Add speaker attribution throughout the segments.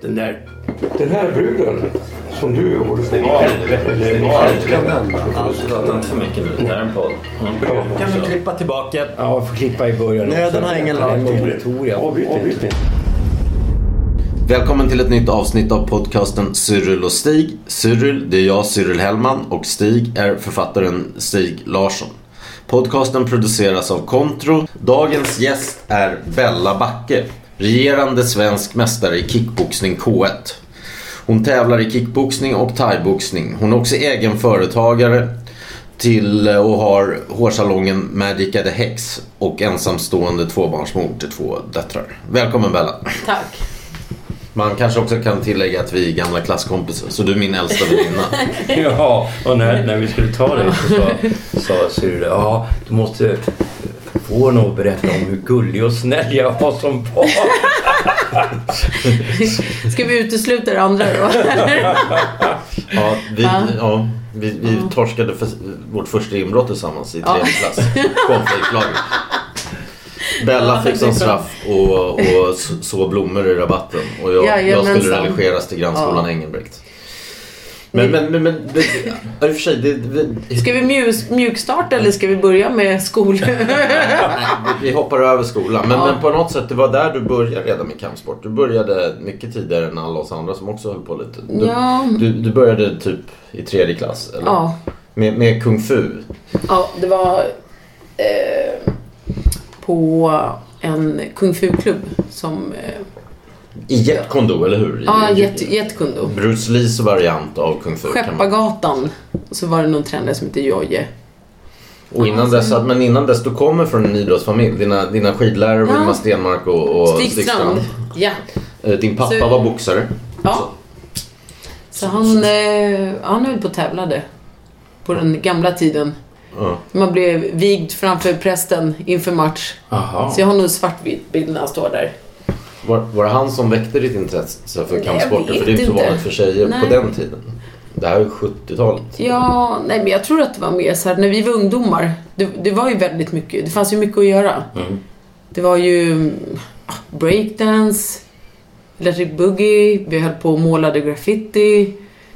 Speaker 1: Den där... Den här bruden som du gjorde. Det
Speaker 2: var inte för mycket nu. Det här är en podd. Kan vi klippa tillbaka?
Speaker 1: Ja, får klippa i början.
Speaker 3: Nöden har ingen lag.
Speaker 1: Avbryt
Speaker 4: Välkommen till ett nytt avsnitt av podcasten Cyril och Stig. Cyril, det är jag, Cyril Hellman och Stig är författaren Stig Larsson. Podcasten produceras av Kontro. Dagens gäst är Bella Backe, regerande svensk mästare i kickboxning K1. Hon tävlar i kickboxning och thaiboxning. Hon är också egen företagare till och har hårsalongen Magica the Hex och ensamstående tvåbarnsmor till två döttrar. Välkommen Bella.
Speaker 5: Tack.
Speaker 4: Man kanske också kan tillägga att vi är gamla klasskompisar, så du är min äldsta väninna.
Speaker 1: Ja, och när, när vi skulle ta dig så sa, sa Cyril, ja, du måste få henne att berätta om hur gullig och snäll jag var som barn.
Speaker 5: Ska vi utesluta det andra då?
Speaker 4: Ja, vi, ja, vi, vi torskade för vårt första inbrott tillsammans i tredje klass. Cornflakelaget. Bella fick som straff och, och så blommor i rabatten och jag, jag skulle relegeras till grannskolan
Speaker 5: Ja.
Speaker 4: Engelbrekt. Men, men, men, men det, i och för sig, det, det,
Speaker 5: Ska vi mjuk, mjukstarta eller ska vi börja med skol?
Speaker 4: Nej, vi vi hoppar över skolan. Men,
Speaker 5: Ja.
Speaker 4: men på något sätt, det var där du började redan med kampsport. Du började mycket tidigare än alla oss andra som också höll på lite. Du,
Speaker 5: Ja.
Speaker 4: du, du började typ i tredje klass, eller?
Speaker 5: ja.
Speaker 4: Med, med kung fu.
Speaker 5: ja, det var eh, på en kung fu-klubb som... Eh,
Speaker 4: I Jet Kondo, eller hur? I-
Speaker 5: ja, Jet, Jet Kundo.
Speaker 4: Bruce Lees variant av kung fu.
Speaker 5: Skeppargatan. Så var det någon tränare som hette Jojje.
Speaker 4: Och innan dess, men innan dess, du kommer från en idrottsfamilj. Dina, dina skidlärare var
Speaker 5: Ja.
Speaker 4: Ingemar Stenmark och, och
Speaker 5: Stig Strand. Ja.
Speaker 4: Eh, Din pappa
Speaker 5: Så-
Speaker 4: var boxare.
Speaker 5: ja. Så han, eh, han höll på och tävlade. På den gamla tiden.
Speaker 4: Ja.
Speaker 5: Man blev vigd framför prästen inför match.
Speaker 1: Aha.
Speaker 5: Så jag har nog svartvit bild när han står där.
Speaker 4: Var, var det han som väckte ditt intresse för kampsporter? För det är inte så vanligt för tjejer
Speaker 5: Nej.
Speaker 4: på den tiden. Det här är 70-talet.
Speaker 5: Ja, nej men jag tror att det var mer så här, när vi var ungdomar. Det, det var ju väldigt mycket, det fanns ju mycket att göra.
Speaker 4: Mm.
Speaker 5: Det var ju mm, breakdance, electric boogie, vi höll på och målade graffiti.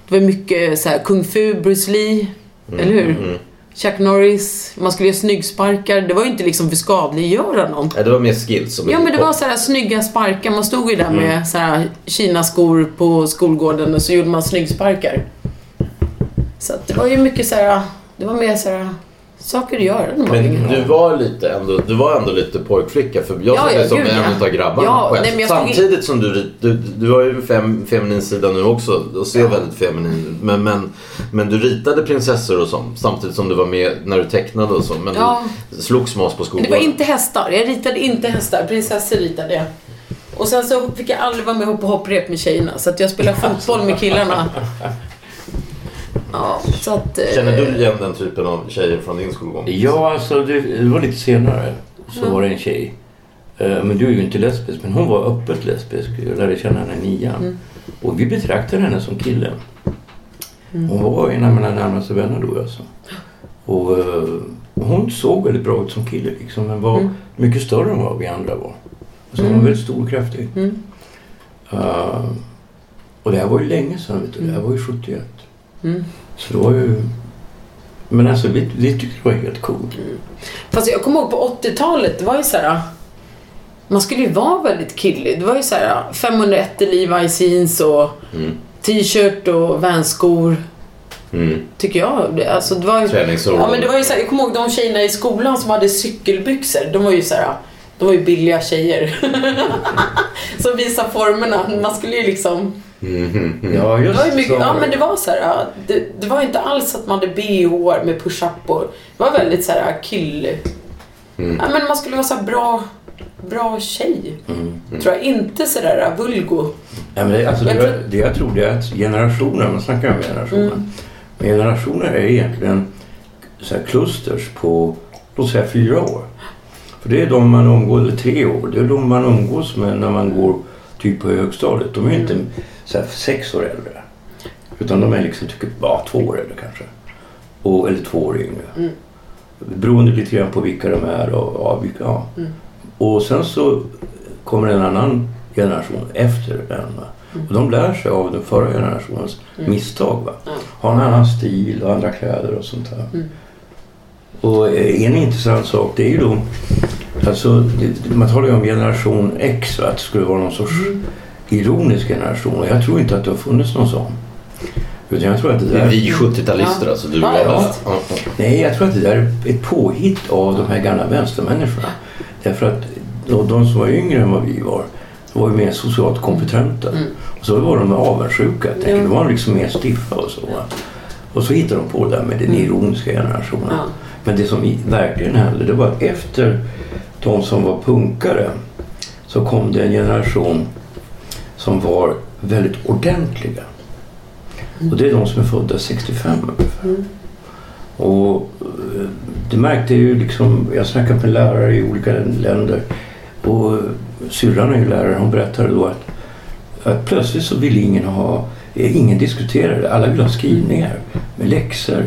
Speaker 5: Det var mycket så här kung fu, Bruce Lee, eller hur?
Speaker 4: mm.
Speaker 5: Chuck Norris, man skulle göra snyggsparkar. Det var ju inte liksom för skadliggöra någon.
Speaker 4: Nej, det var mer skills. som
Speaker 5: Ja men det var så här snygga sparkar. Man stod ju där
Speaker 4: Mm.
Speaker 5: med så här kinaskor på skolgården och så gjorde man snyggsparkar. Så att det var ju mycket så här, det var mer så här saker att göra när man
Speaker 4: Men du var, lite ändå, du var ändå lite pojkflicka för jag
Speaker 5: Ja,
Speaker 4: såg
Speaker 5: ja,
Speaker 4: dig som
Speaker 5: gud,
Speaker 4: en
Speaker 5: ja.
Speaker 4: utav grabbarna
Speaker 5: Ja, nej, men jag
Speaker 4: Samtidigt som du, du, du har ju en fem, feminin sida nu också och ser väldigt feminin. Men, men, men du ritade prinsessor och sånt samtidigt som du var med när du tecknade och så. Men
Speaker 5: Ja.
Speaker 4: du slogs med oss på
Speaker 5: Det
Speaker 4: skolgården.
Speaker 5: var inte hästar. Jag ritade inte hästar. Prinsessor ritade jag. Och sen så fick jag aldrig vara med på hopprep med tjejerna. Så att jag spelade fotboll med killarna. Ja, så att... eh,
Speaker 4: Känner du igen den typen av tjejer från din skolgång?
Speaker 1: Ja, alltså det, det var lite senare. Så var det en tjej. Eh, Men du är ju inte lesbisk, men hon var öppet lesbisk. Jag lärde känna henne i nian. Och vi betraktade henne som kille. Hon var en av mina närmaste vänner då alltså. Och eh, hon såg väldigt bra ut som kille liksom, men var mycket större än vad vi andra var. Så hon var väldigt stor och kraftig.
Speaker 5: Mm.
Speaker 1: Eh, och det här var ju länge sedan, vet du. Det här var ju 71.
Speaker 5: Mm.
Speaker 1: Så det var ju... Men alltså vi, vi tyckte det var helt coolt.
Speaker 5: Fast jag kommer ihåg på 80-talet, det var ju så här. Man skulle ju vara väldigt killig. Det var ju så här 501 Levi's jeans och
Speaker 4: Mm.
Speaker 5: t-shirt och vänskor.
Speaker 4: Mm.
Speaker 5: Tycker jag. Alltså, det var ju, ja, men det var ju så här, Jag kommer ihåg de tjejerna i skolan som hade cykelbyxor. De var ju så här. De var ju billiga tjejer. som visar formerna. Man skulle ju liksom...
Speaker 4: Mhm.
Speaker 1: Ja,
Speaker 5: Det
Speaker 1: just
Speaker 5: var ju mycket,
Speaker 1: så.
Speaker 5: ja men det var så här. Det, det var inte alls att man hade bh med push-up och... Det var väldigt så här kill...
Speaker 4: Mm.
Speaker 5: Ja men man skulle vara så här bra... bra tjej. Tror jag. Inte sådär vulgo.
Speaker 1: Ja, men det, alltså,
Speaker 5: Jag
Speaker 1: det,
Speaker 5: tror-
Speaker 1: det jag tror det är att generationer, man snackar om generationer.
Speaker 5: Mm.
Speaker 1: Men generationer är egentligen så här klusters på, låt säga fyra år. För det är de man umgås, eller tre år, det är de man umgås med när man går typ på högstadiet. De är inte så här sex år äldre. Utan de är liksom, tycker, bara två år äldre kanske. Och, eller två år yngre.
Speaker 5: Mm.
Speaker 1: Beroende lite grann på vilka de är och, ja, vilka, ja.
Speaker 5: Mm.
Speaker 1: Och sen så kommer en annan generation efter den. Va? Och de lär sig av den förra generationens misstag. Va?
Speaker 5: Ja.
Speaker 1: Har en annan stil och andra kläder och sånt där.
Speaker 5: Mm.
Speaker 1: Och eh, en intressant sak det är ju då Alltså, det, man talar ju om generation X, va? att det skulle vara någon sorts ironisk generation. Och jag tror inte att det har funnits någon sån. Utan jag tror att det
Speaker 4: Det är
Speaker 1: där...
Speaker 4: vi 70-talister
Speaker 5: Ja.
Speaker 4: alltså. Du
Speaker 5: Ja.
Speaker 4: Ja, ja.
Speaker 1: Nej, jag tror att det där är ett påhitt av de här gamla vänstermänniskorna. Därför att de, de som var yngre än vad vi var, de var ju mer socialt kompetenta. Och så var de avundsjuka.
Speaker 5: Ja.
Speaker 1: Då var de liksom mer stiffa och så. Och så hittade de på det där med den ironiska generationen.
Speaker 5: Ja.
Speaker 1: Men det som verkligen hände, det var att efter de som var punkare så kom det en generation som var väldigt ordentliga. Och det är de som är födda 65 ungefär. Och eh, det märkte jag ju liksom, jag snackade med lärare i olika länder och syrran är ju lärare, hon berättade då att, att plötsligt så ville ingen ha, eh, ingen diskuterade, alla ville ha skrivningar med läxor.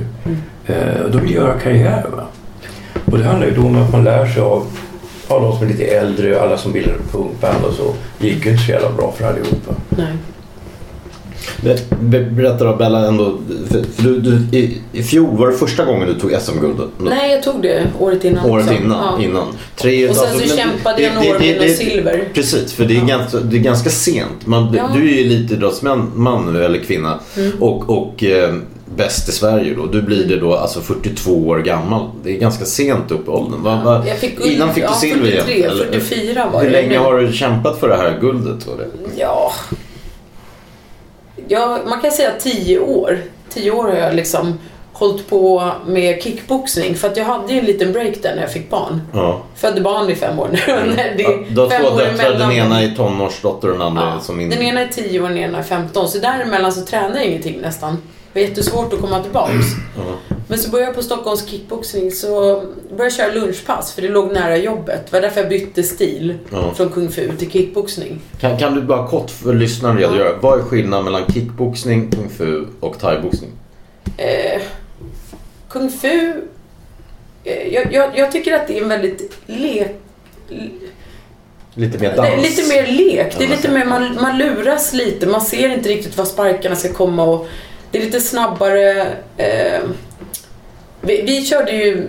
Speaker 1: Eh, och de vill göra karriär. Va? Och det handlar ju då om att man lär sig av ja, de som är lite äldre, alla som bildade punkband och så. Det gick ju inte så jävla bra för allihopa.
Speaker 5: Nej.
Speaker 4: Be- be- Berätta då Bella ändå. För, för du, du, i, I fjol var det första gången du tog SM-guldet.
Speaker 5: Nej, jag tog det året innan
Speaker 4: Året
Speaker 5: också.
Speaker 4: innan.
Speaker 5: Ja.
Speaker 4: innan. Tre,
Speaker 5: Och sen
Speaker 4: alltså,
Speaker 5: så
Speaker 4: men
Speaker 5: kämpade jag några år med något silver.
Speaker 4: Precis, för det är,
Speaker 5: Ja.
Speaker 4: ganska, det är ganska sent. Man,
Speaker 5: Ja.
Speaker 4: Du är ju elitidrottsman man, eller kvinna
Speaker 5: Mm.
Speaker 4: och, och eh, bäst i Sverige då. Du blir det då alltså 42 år gammal. Det är ganska sent upp i åldern. Va, va,
Speaker 5: fick
Speaker 4: innan fick du
Speaker 5: ja,
Speaker 4: silver
Speaker 5: 43,
Speaker 4: igen? eller?
Speaker 5: 44 var
Speaker 4: Hur
Speaker 5: det.
Speaker 4: länge har du kämpat för det här guldet? Var det?
Speaker 5: Ja. ja, man kan säga 10 år. 10 år har jag liksom hållit på med kickboxning. För att jag hade ju en liten break där när jag fick barn.
Speaker 4: Ja.
Speaker 5: Födde barn i fem år nu. Det är
Speaker 4: Du har två döttrar, den ena är tonårsdotter och den andra
Speaker 5: Ja,
Speaker 4: som min...
Speaker 5: Den ena är 10 och den ena är 15. Så däremellan så tränar jag ingenting nästan. Var jättesvårt att komma tillbaks.
Speaker 4: Ja.
Speaker 5: Men så började jag på Stockholms kickboxning så började jag köra lunchpass för det låg nära jobbet. Det var därför jag bytte stil
Speaker 4: Ja.
Speaker 5: från kung fu till kickboxning.
Speaker 4: Kan, kan du bara kort för lyssnaren redogöra. Vad är skillnaden mellan kickboxning, kung fu och thaiboxning?
Speaker 5: Eh, kung fu... Eh, jag, jag, jag tycker att det är en väldigt lek...
Speaker 4: Lite mer dans?
Speaker 5: lite mer lek. Det är
Speaker 4: Ja,
Speaker 5: lite mer, man, man luras lite. Man ser inte riktigt var sparkarna ska komma och det är lite snabbare. Eh, vi, vi körde ju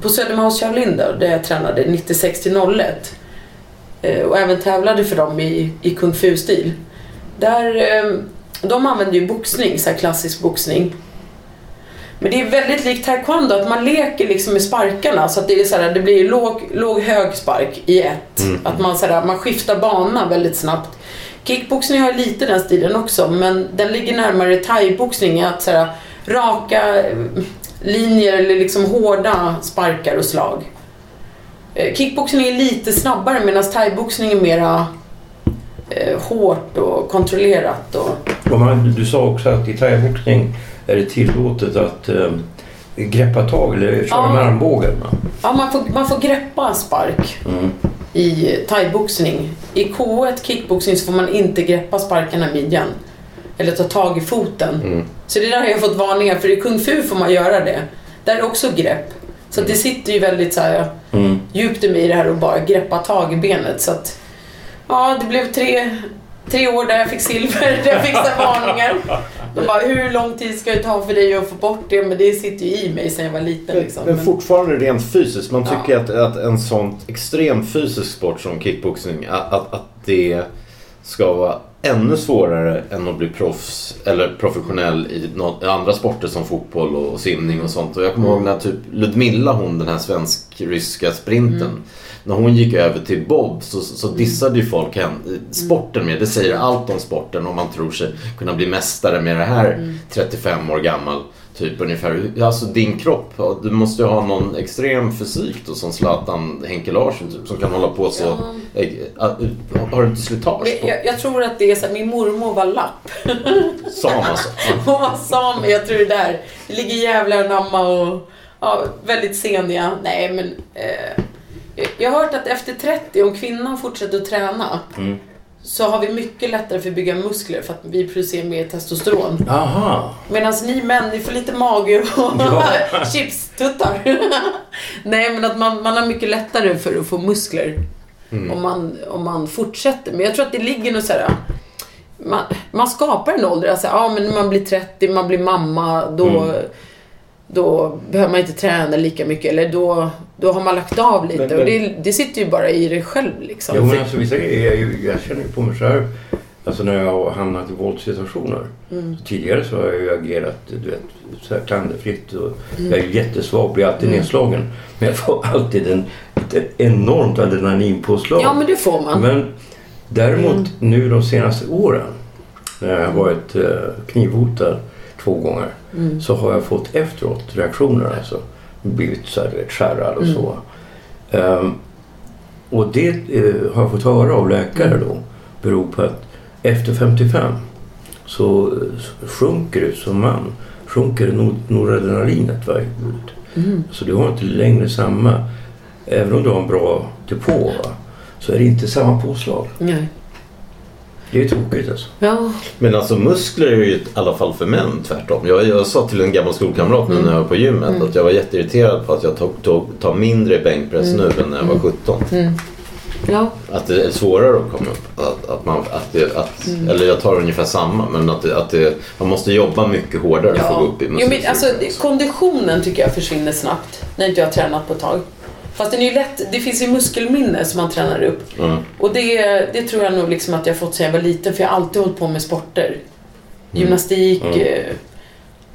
Speaker 5: på Södermalms Shaolin där, där jag tränade 96 till 01. Eh, och även tävlade för dem i, i kung fu-stil. Där, eh, de använder ju boxning, så klassisk boxning. Men det är väldigt likt taekwondo, att man leker liksom med sparkarna så att det, är så här, det blir låg, låg hög spark i ett. Att man, så här, man skiftar bana väldigt snabbt. Kickboxning har lite den stilen också, men den ligger närmare thaiboxning. Att så här, raka eh, linjer eller liksom hårda sparkar och slag. Eh, Kickboxning är lite snabbare medan thaiboxning är mera eh, hårt och kontrollerat. Och,
Speaker 1: Och man, du sa också att i thaiboxning är det tillåtet att eh, greppa tag eller köra
Speaker 5: Ja.
Speaker 1: med armbågen.
Speaker 5: ja, man, får, man får greppa spark
Speaker 1: Mm.
Speaker 5: I thaiboxning. I K1 kickboxning så får man inte greppa sparkarna i midjan. Eller ta tag i foten. Så det där har jag fått varningar för. I kung fu får man göra det. Där är också grepp. Så det sitter ju väldigt så här,
Speaker 1: Mm.
Speaker 5: djupt i mig det här att bara greppa tag i benet. Så att, ja, det blev tre, tre år där jag fick silver, där jag fick varningar. De bara, hur lång tid ska det ta för dig att få bort det? Men det sitter ju i mig sedan jag var liten. Liksom.
Speaker 4: Men
Speaker 5: Men-
Speaker 4: fortfarande rent fysiskt. Man
Speaker 5: Ja.
Speaker 4: tycker att, att en sån extrem fysisk sport som kickboxning, att, att, att det ska vara ännu svårare än att bli proffs eller professionell i nå- andra sporter som fotboll och simning och sånt. Och jag kommer ihåg när typ Ludmilla, hon den här svensk-ryska sprinten, när hon gick över till bob så, så dissade ju folk henne, sporten med. Det säger allt om sporten om man tror sig kunna bli mästare med det här 35 år gammal Typ ungefär. Alltså din kropp, du måste ju ha någon extrem fysik då som Zlatan Henke Larsson typ, som kan hålla på så. Eh, Har du inte slitage på?
Speaker 5: Jag, jag tror att det är så här, min mormor var lapp.
Speaker 4: Sam alltså. Ja.
Speaker 5: Hon var same, jag tror det där. Det ligger jävlar anamma och ja, väldigt seniga. Nej men eh, jag har hört att efter 30, om kvinnan fortsätter att träna så har vi mycket lättare för att bygga muskler för att vi producerar mer testosteron.
Speaker 1: Aha.
Speaker 5: Medan ni män, ni får lite mage och
Speaker 1: Ja.
Speaker 5: chipstuttar. Nej, men att man, man har mycket lättare för att få muskler om, man, om man fortsätter. Men jag tror att det ligger något så här... Man, man skapar en ålder. Alltså, ja, men när man blir 30, man blir mamma, då, då behöver man inte träna lika mycket. Eller då, då har man lagt av lite.
Speaker 4: Men-
Speaker 5: Och det, det sitter ju bara i dig själv liksom.
Speaker 1: Jo, men alltså, vissa grejer, ju- jag känner ju på mig själv. Alltså när jag har hamnat i våldssituationer.
Speaker 5: Mm.
Speaker 1: Tidigare så har jag ju agerat du vet, så här klanderfritt. Och
Speaker 5: Mm.
Speaker 1: Jag är jättesvag, blir alltid nedslagen. Men jag får alltid en, ett enormt adrenalinpåslag.
Speaker 5: Ja, men det får man.
Speaker 1: Men däremot
Speaker 5: Mm.
Speaker 1: nu de senaste åren när jag har varit eh, knivhotad två gånger
Speaker 5: Mm.
Speaker 1: så har jag fått efteråt reaktioner. Alltså blivit så här, skärrad och så.
Speaker 5: Mm.
Speaker 1: Ehm, och det eh, har jag fått höra av läkare
Speaker 5: Mm.
Speaker 1: då beror på att efter 55 så eh, sjunker du som man sjunker nor- noradrenalinet va.
Speaker 5: Mm.
Speaker 1: Så du har inte längre samma, även om du har en bra depå va, så är det inte samma påslag.
Speaker 5: Nej.
Speaker 1: Det är tråkigt alltså.
Speaker 5: Ja.
Speaker 4: Men alltså muskler är ju i alla fall för män tvärtom. Jag, jag sa till en gammal skolkamrat nu när jag var på gymmet att jag var jätteirriterad på att jag tog, tog, tar mindre bänkpress nu än när jag var 17.
Speaker 5: ja.
Speaker 4: Att det är svårare att komma upp. Att, att man, att det, att, Eller jag tar ungefär samma men att, det, att det, man måste jobba mycket hårdare för att gå upp i muskelstyrka.
Speaker 5: alltså, konditionen tycker jag försvinner snabbt när inte jag har tränat på ett tag. Fast den är ju lätt, det finns ju muskelminne som man tränar upp.
Speaker 4: Ja.
Speaker 5: Och det, det tror jag nog liksom att jag fått sedan jag var liten för jag har alltid hållit på med sporter. Gymnastik, eh,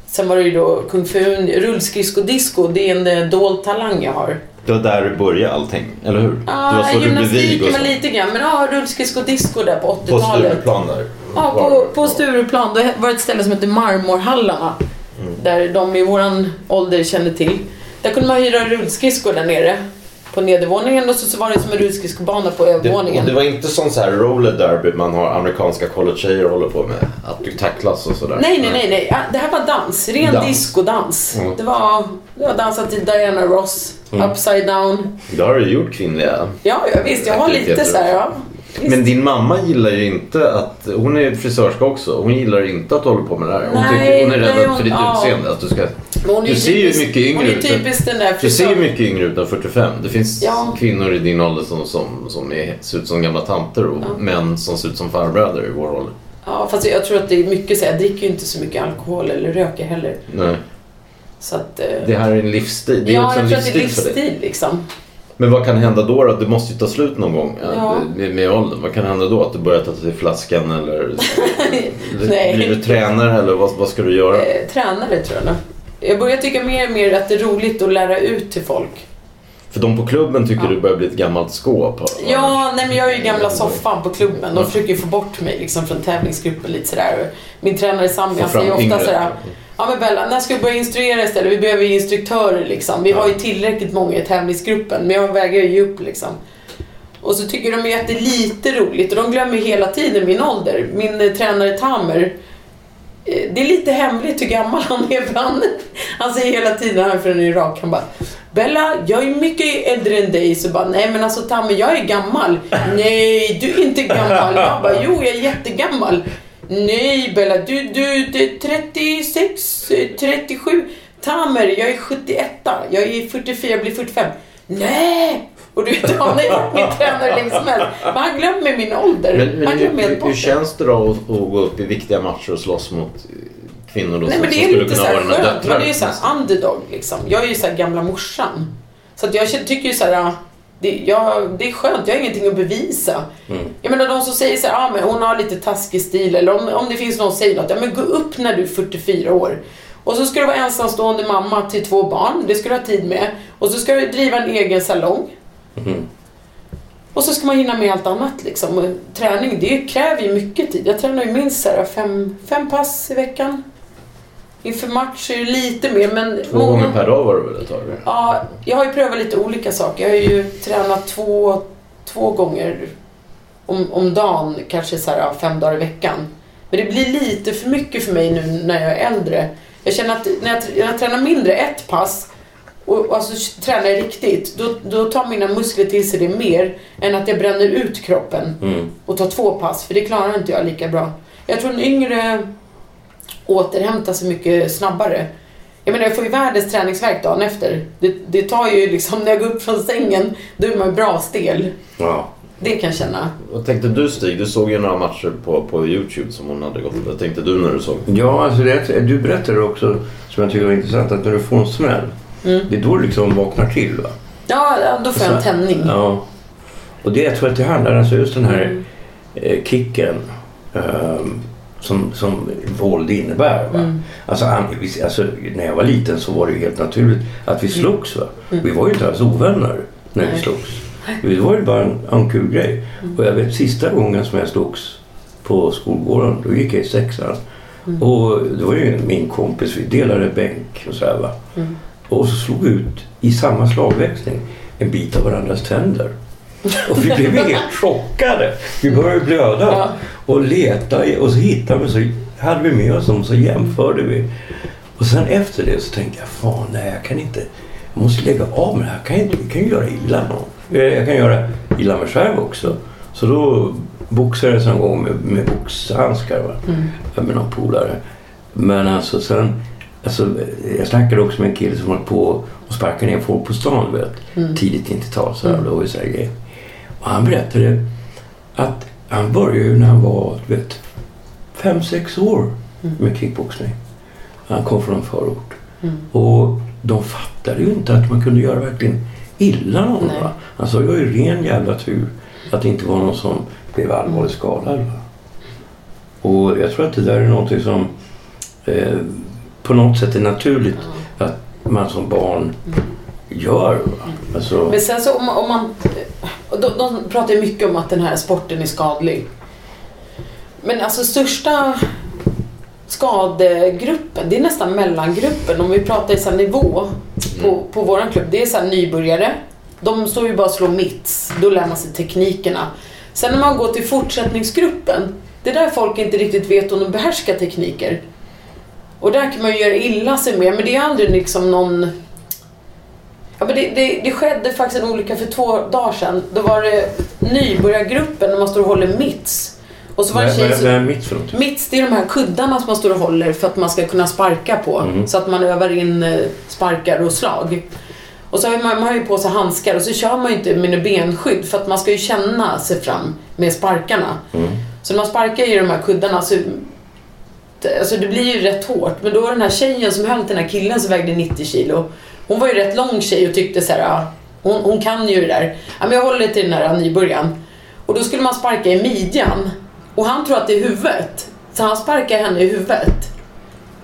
Speaker 5: sen var det ju då kung fu, rullskridsko-disco, det är en eh, dold talang jag har.
Speaker 4: Det var där det började allting, eller hur? det
Speaker 5: Ja,
Speaker 4: var så du blev
Speaker 5: var lite grann, men ja, rullskridsko-disco där på
Speaker 4: På
Speaker 5: 80-talet.
Speaker 4: Stureplan där.
Speaker 5: Ja,
Speaker 4: Var
Speaker 5: på,
Speaker 4: det?
Speaker 5: på Stureplan. Då var det ett ställe som hette Marmorhallarna. Där de i våran ålder kände till. Där kunde man hyra rullskridskor där nere. På nedervåningen och så, så var det som en rullskridskobana på
Speaker 4: Det,
Speaker 5: övervåningen.
Speaker 4: och det var inte sån så här roller derby man har amerikanska college-tjejer håller på med. Att du tacklas och sådär.
Speaker 5: Nej, nej, nej, nej. Det här var dans. Ren
Speaker 4: Dans.
Speaker 5: discodans.
Speaker 4: Mm.
Speaker 5: Det, var, det var dansat till Diana Ross. Upside down.
Speaker 4: Det har du gjort kvinnliga.
Speaker 5: Ja, ja visst. Jag har lite så här, ja.
Speaker 4: Men din mamma gillar ju inte att, hon är frisörska också, hon gillar inte att du håller på med det här. Hon,
Speaker 5: Nej,
Speaker 4: tycker, hon är rädd
Speaker 5: nej, hon-
Speaker 4: för ditt
Speaker 5: ja.
Speaker 4: utseende. Att du, ska, du
Speaker 5: ju
Speaker 4: ser ju
Speaker 5: typisk-
Speaker 4: mycket yngre ut. Du ser ju mycket yngre ut än 45. Det finns
Speaker 5: Ja.
Speaker 4: kvinnor i din ålder som, som, som är, ser ut som gamla tanter och män som ser ut som farbröder i vår ålder.
Speaker 5: Ja, fast jag tror att det är mycket så jag dricker ju inte så mycket alkohol eller röker heller.
Speaker 4: Nej.
Speaker 5: Så att... eh,
Speaker 4: Det här är en livsstil. Det är
Speaker 5: ja,
Speaker 4: också
Speaker 5: jag
Speaker 4: en
Speaker 5: tror att det är
Speaker 4: livsstil för dig.
Speaker 5: livsstil liksom.
Speaker 4: Men vad kan hända då? då? Det måste ju ta slut någon gång ja.
Speaker 5: Ja.
Speaker 4: med, med åldern. Vad kan hända då? Att du börjar ta till flaskan eller blir du tränare eller vad, vad ska du göra?
Speaker 5: Eh, tränare tror jag. Jag börjar tycka mer och mer att det är roligt att lära ut till folk.
Speaker 4: För de på klubben tycker
Speaker 5: Ja.
Speaker 4: du börjar bli ett gammalt skåp.
Speaker 5: Ja, nej men jag är ju gamla soffan på klubben. De försöker ju få bort mig liksom från tävlingsgruppen lite sådär. Min tränare Sami, han säger ofta
Speaker 4: yngre.
Speaker 5: sådär. Ja men Bella, när ska vi börja instruera istället? Vi behöver ju instruktörer liksom. Vi har ju tillräckligt många i tävlingsgruppen. Men jag vägrar ju ge upp liksom. Och så tycker de ju att det är lite roligt och de glömmer hela tiden min ålder. Min eh, tränare Tamer, eh, det är lite hemligt hur gammal han är för han, han säger hela tiden, han är från Irak, han bara Bella, jag är mycket äldre än dig. Så bara, nej men alltså Tamer, jag är gammal. Nej, du är inte gammal. Jag bara, jo jag är jättegammal. Nej Bella, du, du, du är 36, eh, 37. Tamer, jag är 71. Jag är 44, jag blir 45. Nej! Och du vet, han varit min tränare länge som helst. Men han glömmer min ålder.
Speaker 4: Men, men
Speaker 5: han glömmer
Speaker 4: hur, hur känns det då att, att gå upp i viktiga matcher och slåss mot eh, kvinnor då,
Speaker 5: Nej men det är lite
Speaker 4: kunna
Speaker 5: så
Speaker 4: vara
Speaker 5: här
Speaker 4: dina
Speaker 5: skönt. Man är ju så här underdog liksom. Jag är ju så här gamla morsan. Så jag tycker ju så här. Det, jag, det är skönt, jag har ingenting att bevisa. Jag menar de som säger så här, ah, men hon har lite taskig stil. Eller om, om det finns någon som säger något, ja men gå upp när du är 44 år. Och så ska du vara ensamstående mamma till två barn, det ska du ha tid med. Och så ska du driva en egen salong. Och så ska man hinna med allt annat liksom. Och träning, det kräver ju mycket tid. Jag tränar ju minst här fem, fem pass i veckan. Inför match är det lite mer, men...
Speaker 4: Två gånger per dag var det väl ett tag?
Speaker 5: Ja, jag har ju prövat lite olika saker. Jag har ju tränat två, två gånger om, om dagen, kanske så här, fem dagar i veckan. Men det blir lite för mycket för mig nu när jag är äldre. Jag känner att när jag, när jag tränar mindre, ett pass, och, och alltså tränar jag riktigt, då, då tar mina muskler till sig det mer än att jag bränner ut kroppen
Speaker 1: Mm.
Speaker 5: och tar två pass, för det klarar inte jag lika bra. Jag tror en yngre återhämtar sig mycket snabbare. Jag menar, jag får ju världens träningsvärk dagen efter. Det, det tar ju liksom, när jag går upp från sängen, då är man ju bra stel.
Speaker 1: Ja.
Speaker 5: Det kan jag känna.
Speaker 4: Vad tänkte du Stig? Du såg ju några matcher på, på Youtube som hon hade gått. Vad tänkte du när du såg?
Speaker 1: Ja, alltså det, du berättade också, som jag tycker var intressant, att när du får en smäll,
Speaker 5: Mm.
Speaker 1: det är då du liksom vaknar till. Va?
Speaker 5: Ja, ja, då får jag en
Speaker 1: Så-
Speaker 5: tändning.
Speaker 1: Ja. Och det jag tror att det handlar alltså just den här
Speaker 5: Mm.
Speaker 1: eh, kicken ehm, som, som våld innebär. Va?
Speaker 5: Mm.
Speaker 1: Alltså, vi- alltså, när jag var liten så var det ju helt naturligt att vi slogs. Va?
Speaker 5: Mm.
Speaker 1: Vi var ju inte alls ovänner när vi
Speaker 5: Nej.
Speaker 1: slogs. Det var ju bara en, en kul grej.
Speaker 5: Mm.
Speaker 1: Och jag vet sista gången som jag slogs på skolgården, då gick jag i sexan.
Speaker 5: Mm.
Speaker 1: Och det var ju min kompis, vi delade bänk och sådär va.
Speaker 5: Mm.
Speaker 1: Och så slog vi ut i samma slagväxling en bit av varandras tänder. Och vi blev helt chockade. Vi började blöda. Och leta i- och så hittade vi så hade vi med oss dem så jämförde vi. Och sen efter det så tänkte jag, fan nej jag kan inte, jag måste lägga av med det här. Jag kan, inte, jag kan göra illa någon. Eh, Jag kan göra illa mig själv också. Så då boxades jag en gång med, med boxhandskar?
Speaker 5: Mm.
Speaker 1: med någon polare. Men alltså sen, alltså, jag snackade också med en kille som höll på och sparkade ner folk på stan vet,
Speaker 5: Mm.
Speaker 1: tidigt 90-tal. Så här, det var ju så här grejer. Och han berättade att han började ju när han var du vet, fem, sex år
Speaker 5: Mm.
Speaker 1: med kickboxning. Han kom från en förort.
Speaker 5: Mm.
Speaker 1: Och de fattade ju inte att man kunde göra verkligen illa någon.
Speaker 5: Nej.
Speaker 1: Va? Sa det var ju ren jävla tur att det inte var någon som blev allvarligt skadad. Va? Och jag tror att det där är någonting som eh, på något sätt är naturligt att man som barn gör. Alltså,
Speaker 5: Men sen så om, man- om man... De, de pratar ju mycket om att den här sporten är skadlig. Men alltså största skadegruppen, det är nästan mellangruppen. Om vi pratar i så här nivå på, på våran klubb. Det är så här nybörjare. De står ju bara och slår mitts. Då lär man sig teknikerna. Sen när man går till fortsättningsgruppen. Det är där folk inte riktigt vet om de behärskar tekniker. Och där kan man ju göra illa sig med. Men det är aldrig liksom någon... Ja, men det, det, det skedde faktiskt en olycka för två dagar sedan. Då var det nybörjargruppen när man står och håller mitts. Och så var det tjej
Speaker 1: vad,
Speaker 5: som...
Speaker 1: vad är mitt för något?
Speaker 5: Mitts, det är de här kuddarna som man står och håller för att man ska kunna sparka på.
Speaker 1: Mhm.
Speaker 5: Så att man övar in eh, sparkar och slag. Och så har man, man har ju på sig handskar och så kör man ju inte med benskydd för att man ska ju känna sig fram med sparkarna.
Speaker 1: Mm.
Speaker 5: Så när man sparkar i de här kuddarna så Alltså det blir ju rätt hårt. Men då var den här tjejen som höll till den här killen som vägde 90 kilo. Hon var ju rätt lång tjej och tyckte så här, ja, hon, hon kan ju det där. Ja, men jag håller till den här nybörjaren. Och då skulle man sparka i midjan. Och han tror att det är huvudet. Så han sparkar henne i huvudet.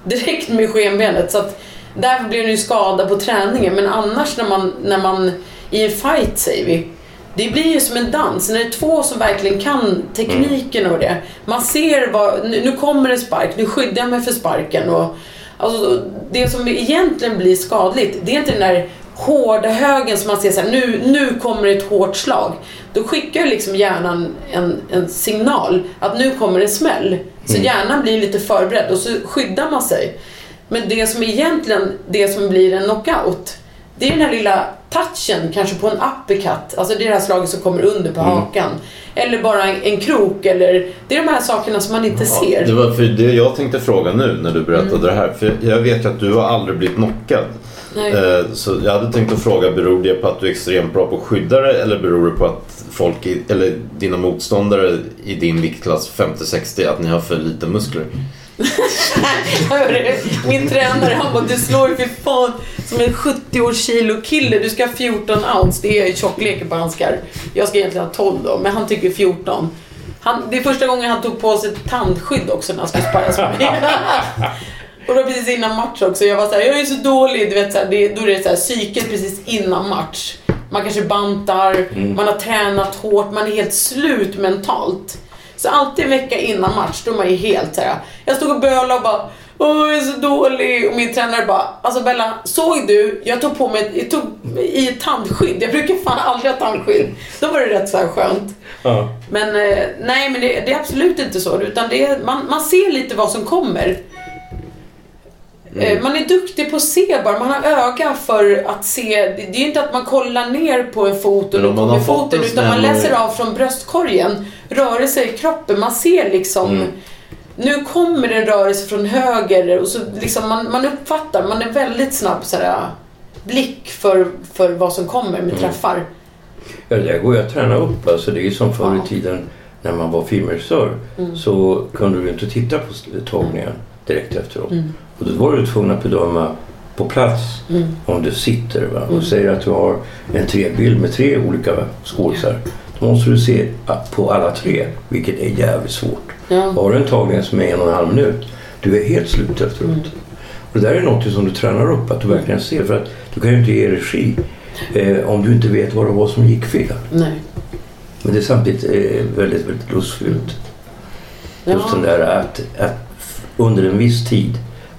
Speaker 5: Direkt med skenbenet. Så att därför blev det ju skada på träningen. Men annars när man, när man i en fight säger vi. Det blir ju som en dans. När det är två som verkligen kan tekniken och det. Man ser vad, nu, kommer det spark, nu skyddar jag mig för sparken. Och, alltså, det som egentligen blir skadligt, det är inte den där hårda högen som man ser så här, nu, nu kommer ett hårt slag. Då skickar ju liksom hjärnan en, en signal att nu kommer en smäll. Så hjärnan blir lite förberedd och så skyddar man sig. Men det som egentligen, det som blir en knockout, det är den här lilla touchen kanske på en uppercut. Alltså det är det här slaget som kommer under på hakan. Eller bara en, en krok eller... Det är de här sakerna som man inte
Speaker 4: Ja,
Speaker 5: ser.
Speaker 4: det var för det jag tänkte fråga nu när du berättade det här. För jag vet ju att du har aldrig blivit knockad.
Speaker 5: Nej.
Speaker 4: Eh, Så jag hade tänkt att fråga, beror det på att du är extremt bra på att skydda dig eller beror det på att folk, eller dina motståndare i din viktklass 50-60, att ni har för lite muskler?
Speaker 5: Min tränare han bara, du slår ju för fan som en 70 års kilo kille. Du ska ha 14 ounce. Det är ju tjockleken på handskar. Jag ska egentligen ha 12 då, men han tycker 14. Han, det är första gången han tog på sig ett tandskydd också när han skulle sparras med mig. Och då precis innan match också. Jag var såhär, jag är så dålig. Du vet, så här, det, då är det så här, psyket precis innan match. Man kanske bantar, man har tränat hårt, man är helt slut mentalt. Så alltid en vecka innan match, då är man ju helt såhär. Jag stod och bölade och bara Åh, jag är så dålig. Och min tränare bara, alltså Bella, såg du? Jag tog på mig jag tog i ett tandskydd. Jag brukar fan aldrig ha tandskydd. Då var det rätt så här skönt.
Speaker 1: Ja.
Speaker 5: Men eh, nej, men det, det är absolut inte så. Utan det man, man ser lite vad som kommer. Eh, Man är duktig på att se bara. Man har öga för att se. Det är ju inte att man kollar ner på en fot och kommer foten.
Speaker 4: en
Speaker 5: Utan man läser av från bröstkorgen. Rörelser i kroppen. Man ser liksom. Nu kommer en rörelse från höger och så liksom man, man uppfattar. Man är väldigt snabb så här, blick för, för vad som kommer med träffar.
Speaker 1: Ja, det går ju att träna upp. Alltså, det är som förr i tiden när man var filmregissör så kunde du inte titta på tagningen direkt efteråt. Och då var du tvungen att bedöma på plats om du sitter. Va? Och säger att du har en trebild med tre olika skådisar. Då måste du se på alla tre, vilket är jävligt svårt.
Speaker 5: Ja.
Speaker 1: Har du en tagning som är en och en halv minut, du är helt slut efteråt. Och det där är något som du tränar upp, att du verkligen ser. För att du kan ju inte ge regi eh, om du inte vet vad det var som gick fel.
Speaker 5: Nej.
Speaker 1: Men det är samtidigt eh, väldigt, väldigt lustfyllt. Just
Speaker 5: Ja.
Speaker 1: den där att, att under en viss tid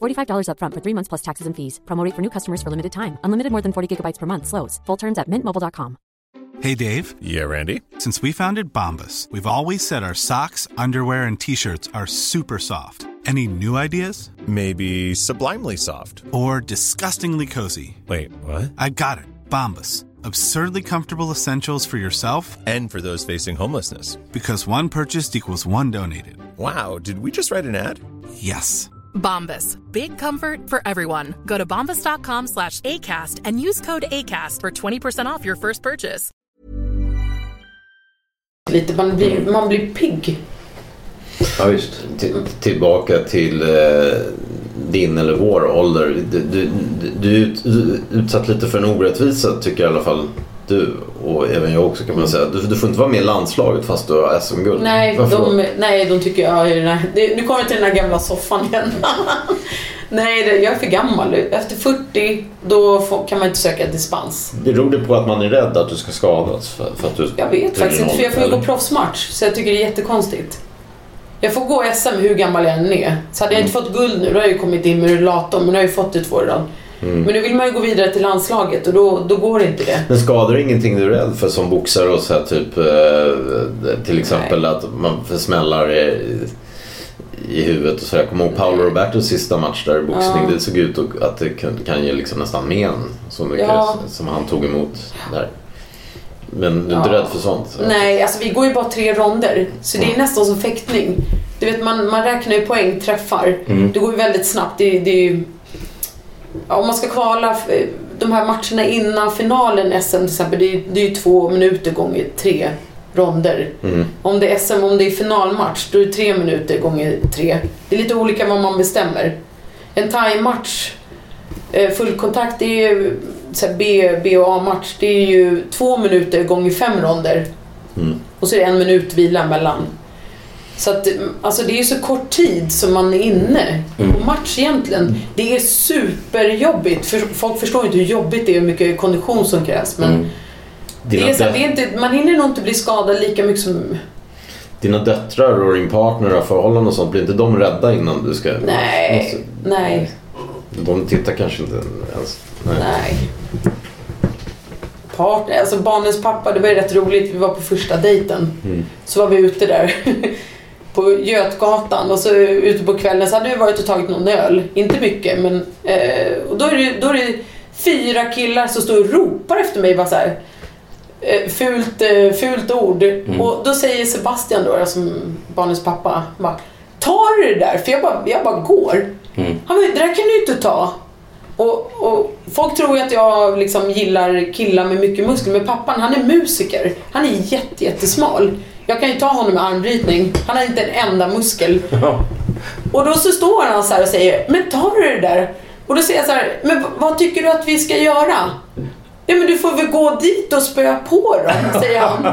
Speaker 6: $45 upfront for three months plus taxes and fees. Promo rate for new customers for limited time. Unlimited more than 40 gigabytes per month. Slows. Full terms at mintmobile.com.
Speaker 7: Hey Dave,
Speaker 8: Yeah, Randy.
Speaker 7: since we founded Bombus, we've always said our socks, underwear, and t shirts are super soft. Any new ideas?
Speaker 8: Maybe sublimely soft.
Speaker 7: Or disgustingly cozy?
Speaker 8: Wait, what?
Speaker 7: I got it. Bombus. Absurdly comfortable essentials for yourself
Speaker 8: And for those facing homelessness.
Speaker 7: because one purchased equals one donated.
Speaker 8: Wow, did we just write an ad?
Speaker 7: Yes.
Speaker 9: Bombas. Big comfort for everyone. Go to bombas.com slash ACAST and use code ACAST for 20% off your first purchase.
Speaker 5: Lite, man blir, man blir pigg.
Speaker 1: Ja, visst.
Speaker 4: Till, tillbaka till eh, din eller vår ålder. Du, du, du är ut, utsatt lite för en orättvisa tycker i alla fall du och även jag också kan man säga. Du, du får inte vara med i landslaget fast du har SM-guld.
Speaker 5: Nej, de, nej, de tycker jag är den här, det, Nu kommer jag till den här gamla soffan igen. nej, det, jag är för gammal. Efter 40, då får, kan man inte söka dispens.
Speaker 4: Beror det på att man är rädd att du ska skadas? För, för att du
Speaker 5: Jag vet faktiskt inte, för jag får ju gå proffsmatch. Så jag tycker det är jättekonstigt. Jag får gå SM hur gammal jag än är. Så hade jag inte fått guld nu, då hade jag ju kommit in med rullatorn. Men nu har jag ju fått det två år rad. Men nu vill man ju gå vidare till landslaget och då, då går inte det.
Speaker 4: Men skadar ingenting du är rädd för som boxare och så här, typ eh, till exempel att man får smällar i, i huvudet och så. Jag kommer ihåg Paolo Robertos sista match där i boxning.
Speaker 5: Ja.
Speaker 4: Det såg ut att- att det kan, kan ge liksom nästan men så mycket
Speaker 5: Ja.
Speaker 4: som han tog emot där. Men du är inte
Speaker 5: Ja.
Speaker 4: rädd för sånt?
Speaker 5: Nej, alltså vi går ju bara tre ronder. Så det är nästan som fäktning. Du vet, man, man räknar ju poäng, träffar. Det går ju väldigt snabbt. Det, det är ju... Om man ska kvala f- de här matcherna innan finalen SM till exempel, det är, det är ju två minuter gånger tre ronder. Om det är SM, om det är finalmatch, då är det tre minuter gånger tre. Det är lite olika vad man bestämmer. En thai-match, eh, fullkontakt, det är ju så B, B och A-match. Det är ju två minuter gånger fem ronder. Och så är det en minut vila mellan. Så att, alltså det är så kort tid som man är inne på match egentligen. Det är superjobbigt. För folk förstår inte hur jobbigt det är och hur mycket kondition som krävs. Men
Speaker 4: Dina,
Speaker 5: det är så det är inte, man hinner nog inte bli skadad lika mycket som...
Speaker 4: dina döttrar och din partner har förhållanden och sånt, blir inte de rädda innan du ska...
Speaker 5: Nej,
Speaker 4: Måste-
Speaker 5: nej,
Speaker 4: De tittar kanske inte ens... Nej.
Speaker 5: nej. Partner, alltså barnens pappa, det var ju rätt roligt. Vi var på första dejten. Så var vi ute där på Götgatan och så ute på kvällen så hade vi varit och tagit någon öl. Inte mycket men eh, och då är, det, då är det fyra killar som står och ropar efter mig bara så här. Eh, fult, eh, fult ord. Och då säger Sebastian då, som barnens pappa, bara, tar du det där? För jag bara, jag bara går. Han bara, det där kan du inte ta. Och, och folk tror ju att jag liksom gillar killar med mycket muskler, men pappan han är musiker. Han är jätte, jättesmal. Jag kan ju ta honom med armbrytning. Han har inte en enda muskel. Och då så står han så här och säger, men tar du det där? Och då säger jag så här, men vad tycker du att vi ska göra? Ja men du får väl gå dit och spöa på dem, säger han.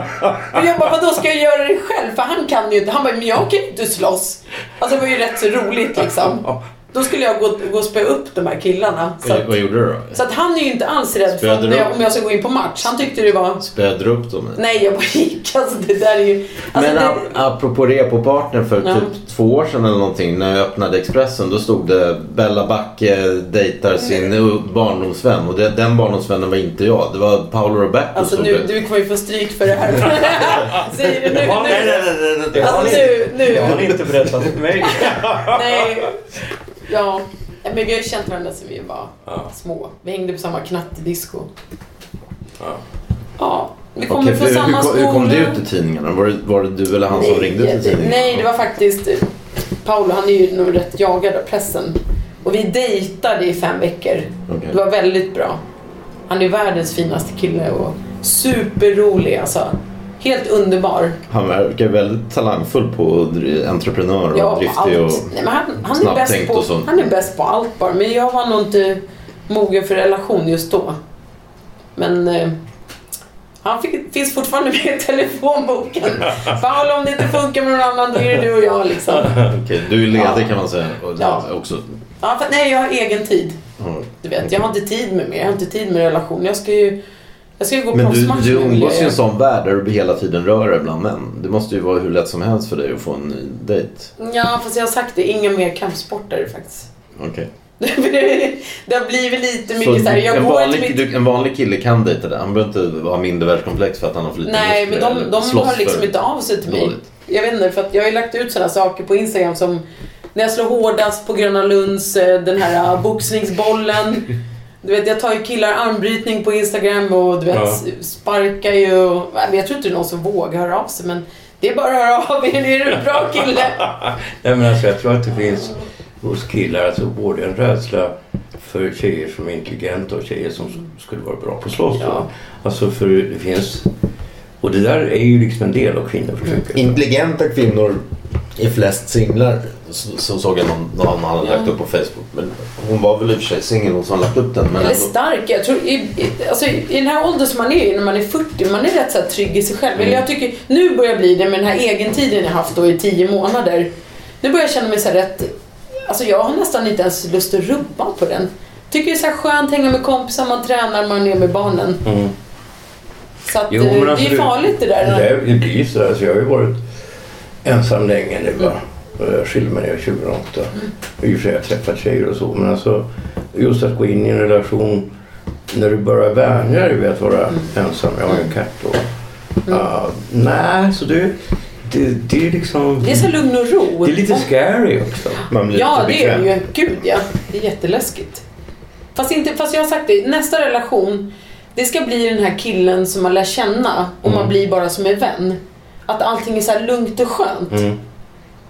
Speaker 5: Och jag bara, vadå ska jag göra det själv? För han kan ju inte. Han bara, men jag kan ju inte slåss. Alltså det var ju rätt så roligt liksom. Då skulle jag gå, gå och spöa upp de här killarna. Så
Speaker 4: Vad,
Speaker 5: att,
Speaker 4: vad gjorde du då?
Speaker 5: så att han är ju inte alls rädd för
Speaker 4: Spöade
Speaker 5: om jag, om jag ska gå in på match. Han tyckte det var...
Speaker 4: Spädde du upp dem?
Speaker 5: Nej, jag bara gick. Alltså det där är ju... Alltså,
Speaker 4: Men
Speaker 5: det,
Speaker 4: ap- apropå repopartner för
Speaker 5: Ja.
Speaker 4: typ två år sedan eller någonting när jag öppnade Expressen då stod det Bella Backe dejtar sin
Speaker 5: Mm.
Speaker 4: barndomsvän och det, den barndomsvännen var inte jag. Det var Paolo Roberto
Speaker 5: alltså
Speaker 4: stod
Speaker 5: nu, du kommer ju få stryk för det här. Säger du nu?
Speaker 1: Nej, nej, nej, nej, det har
Speaker 5: Alltså nu, nu.
Speaker 1: har ni inte berättat för mig.
Speaker 5: Nej. Ja. Men vi har ju känt varandra sedan vi var
Speaker 1: Ja.
Speaker 5: små. Vi hängde på samma knattedisco.
Speaker 1: Ja.
Speaker 5: Ja. Vi kommer
Speaker 4: Okej,
Speaker 5: från
Speaker 4: hur,
Speaker 5: samma
Speaker 4: hur,
Speaker 5: skola.
Speaker 4: hur kom det ut i tidningarna? Var det, var det du eller han som ringde till tidningen?
Speaker 5: Nej, det var faktiskt... Paolo, han är ju nog rätt jagad av pressen. Och vi dejtade i fem veckor.
Speaker 4: Okej.
Speaker 5: Det var väldigt bra. Han är världens finaste kille och superrolig alltså. Helt underbar.
Speaker 4: Han verkar väldigt talangfull på entreprenör och
Speaker 5: Ja,
Speaker 4: driftig och.
Speaker 5: Nej, men han, han, är bäst
Speaker 4: snabbtänkt
Speaker 5: på,
Speaker 4: och så.
Speaker 5: han är bäst på allt bara. Men jag var nog inte mogen för relation just då. Men eh, han fick, finns fortfarande med i telefonboken. Paolo, om det inte funkar med någon annan då är det du och jag liksom.
Speaker 4: Okej, du är ledig
Speaker 5: Ja.
Speaker 4: kan man säga.
Speaker 5: Ja.
Speaker 4: också.
Speaker 5: Ja, för, nej, jag har egen tid.
Speaker 4: Mm.
Speaker 5: Du vet, jag har inte tid med mer. Jag har inte tid med relation. Jag ska ju, jag ska ju gå
Speaker 4: Men du, du umgås
Speaker 5: jag
Speaker 4: i en sån värld där du hela tiden rör dig bland män. Det måste ju vara hur lätt som helst för dig att få en ny dejt.
Speaker 5: Ja, fast jag har sagt det. Inga mer kampsportare faktiskt.
Speaker 4: Okej.
Speaker 5: det har blivit lite mycket så här. Jag
Speaker 4: en,
Speaker 5: går till
Speaker 4: vanlig,
Speaker 5: mitt...
Speaker 4: du, en vanlig kille kan dejta dig. Han behöver inte ha mindervärdeskomplex för att han har för lite
Speaker 5: Nej, men
Speaker 4: muskler
Speaker 5: de,
Speaker 4: eller
Speaker 5: de
Speaker 4: slåss
Speaker 5: hör liksom
Speaker 4: för
Speaker 5: inte av sig till mig.
Speaker 4: dåligt.
Speaker 5: Jag vet inte, för att jag har ju lagt ut sådana saker på Instagram som när jag slår hårdast på Gröna Lunds, eh, den här eh, boxningsbollen. Du vet, jag tar ju killar armbrytning på Instagram och du vet,
Speaker 1: Ja.
Speaker 5: sparkar ju och... Jag tror inte det är någon som vågar höra av sig, men det är bara att höra av er. Är du en bra kille?
Speaker 1: Nej, men alltså, jag tror att det finns hos killar alltså, både en rädsla för tjejer som är intelligenta och tjejer som skulle vara bra på att slåss.
Speaker 5: Ja.
Speaker 1: Alltså för det finns... Och det där är ju liksom en del av kvinnoförtrycket.
Speaker 4: Intelligenta kvinnor är flest singlar. Så, så såg jag någon, någon han hade
Speaker 5: Ja.
Speaker 4: lagt upp på Facebook. Men hon var väl i och för sig singel hon som har lagt upp den. Men
Speaker 5: Eller
Speaker 4: ändå,
Speaker 5: stark. Jag tror, i, i, alltså, I den här åldern som man är när man är 40, man är rätt så här, trygg i sig själv.
Speaker 4: Mm.
Speaker 5: Eller jag tycker, nu börjar jag bli det med den här egentiden jag haft då i 10 månader. Nu börjar jag känna mig så här rätt... Alltså jag har nästan inte ens lust att rubba på den. Tycker det är så här skönt att hänga med kompisar, man tränar, man är med barnen.
Speaker 1: Mm.
Speaker 5: Så att,
Speaker 1: Jo,
Speaker 5: eh,
Speaker 1: alltså
Speaker 5: det är farligt det där.
Speaker 1: Det, det blir sådär. Alltså, jag har ju varit ensam länge nu. Va? Jag skilde mig när jag var 2008. I och för sig har jag träffat tjejer och så. Men alltså just att gå in i en relation när du börjar vänja dig vid att vara ensam. Jag har ju en katt då. Ja, nej, så det, det, det är liksom...
Speaker 5: Det är så lugn och ro.
Speaker 1: Det är lite scary också.
Speaker 5: Ja, det är det ju. Gud ja. Det är jätteläskigt. Fast, inte, fast jag har sagt det, nästa relation, det ska bli den här killen som man lär känna och
Speaker 4: Mm.
Speaker 5: man blir bara som en vän. Att allting är så lugnt och skönt.
Speaker 1: Mm.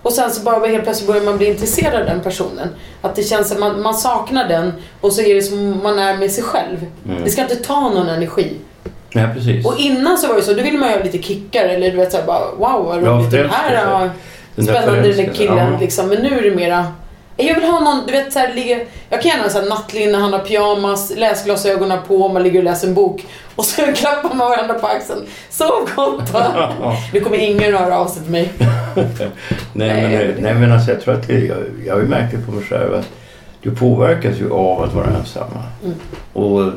Speaker 5: Och sen så bara helt plötsligt börjar man bli intresserad av den personen. Att det känns som man, man saknar den och så är det som man är med sig själv.
Speaker 1: Mm.
Speaker 5: Det ska inte ta någon energi.
Speaker 1: Nej, precis.
Speaker 5: Och innan så var det så, då ville man ju ha lite kickar eller du vet såhär bara wow vad
Speaker 1: Ja,
Speaker 5: roligt den här ja,
Speaker 1: Den
Speaker 5: spännande den killen
Speaker 1: ja.
Speaker 5: liksom. Men nu är det mera jag vill ha någon, du vet såhär, jag kan gärna ha nattlinne, han har pyjamas, läsglasögonen på, man ligger och läser en bok och så klappar man varandra på axeln. Sov gott va? Nu kommer ingen höra av sig till mig.
Speaker 1: nej,
Speaker 5: Nej,
Speaker 1: men,
Speaker 5: men-
Speaker 1: nej men alltså jag tror att det, jag, jag har ju märkt det på mig själv att du påverkas ju av att vara ensamma.
Speaker 5: Mm.
Speaker 1: Och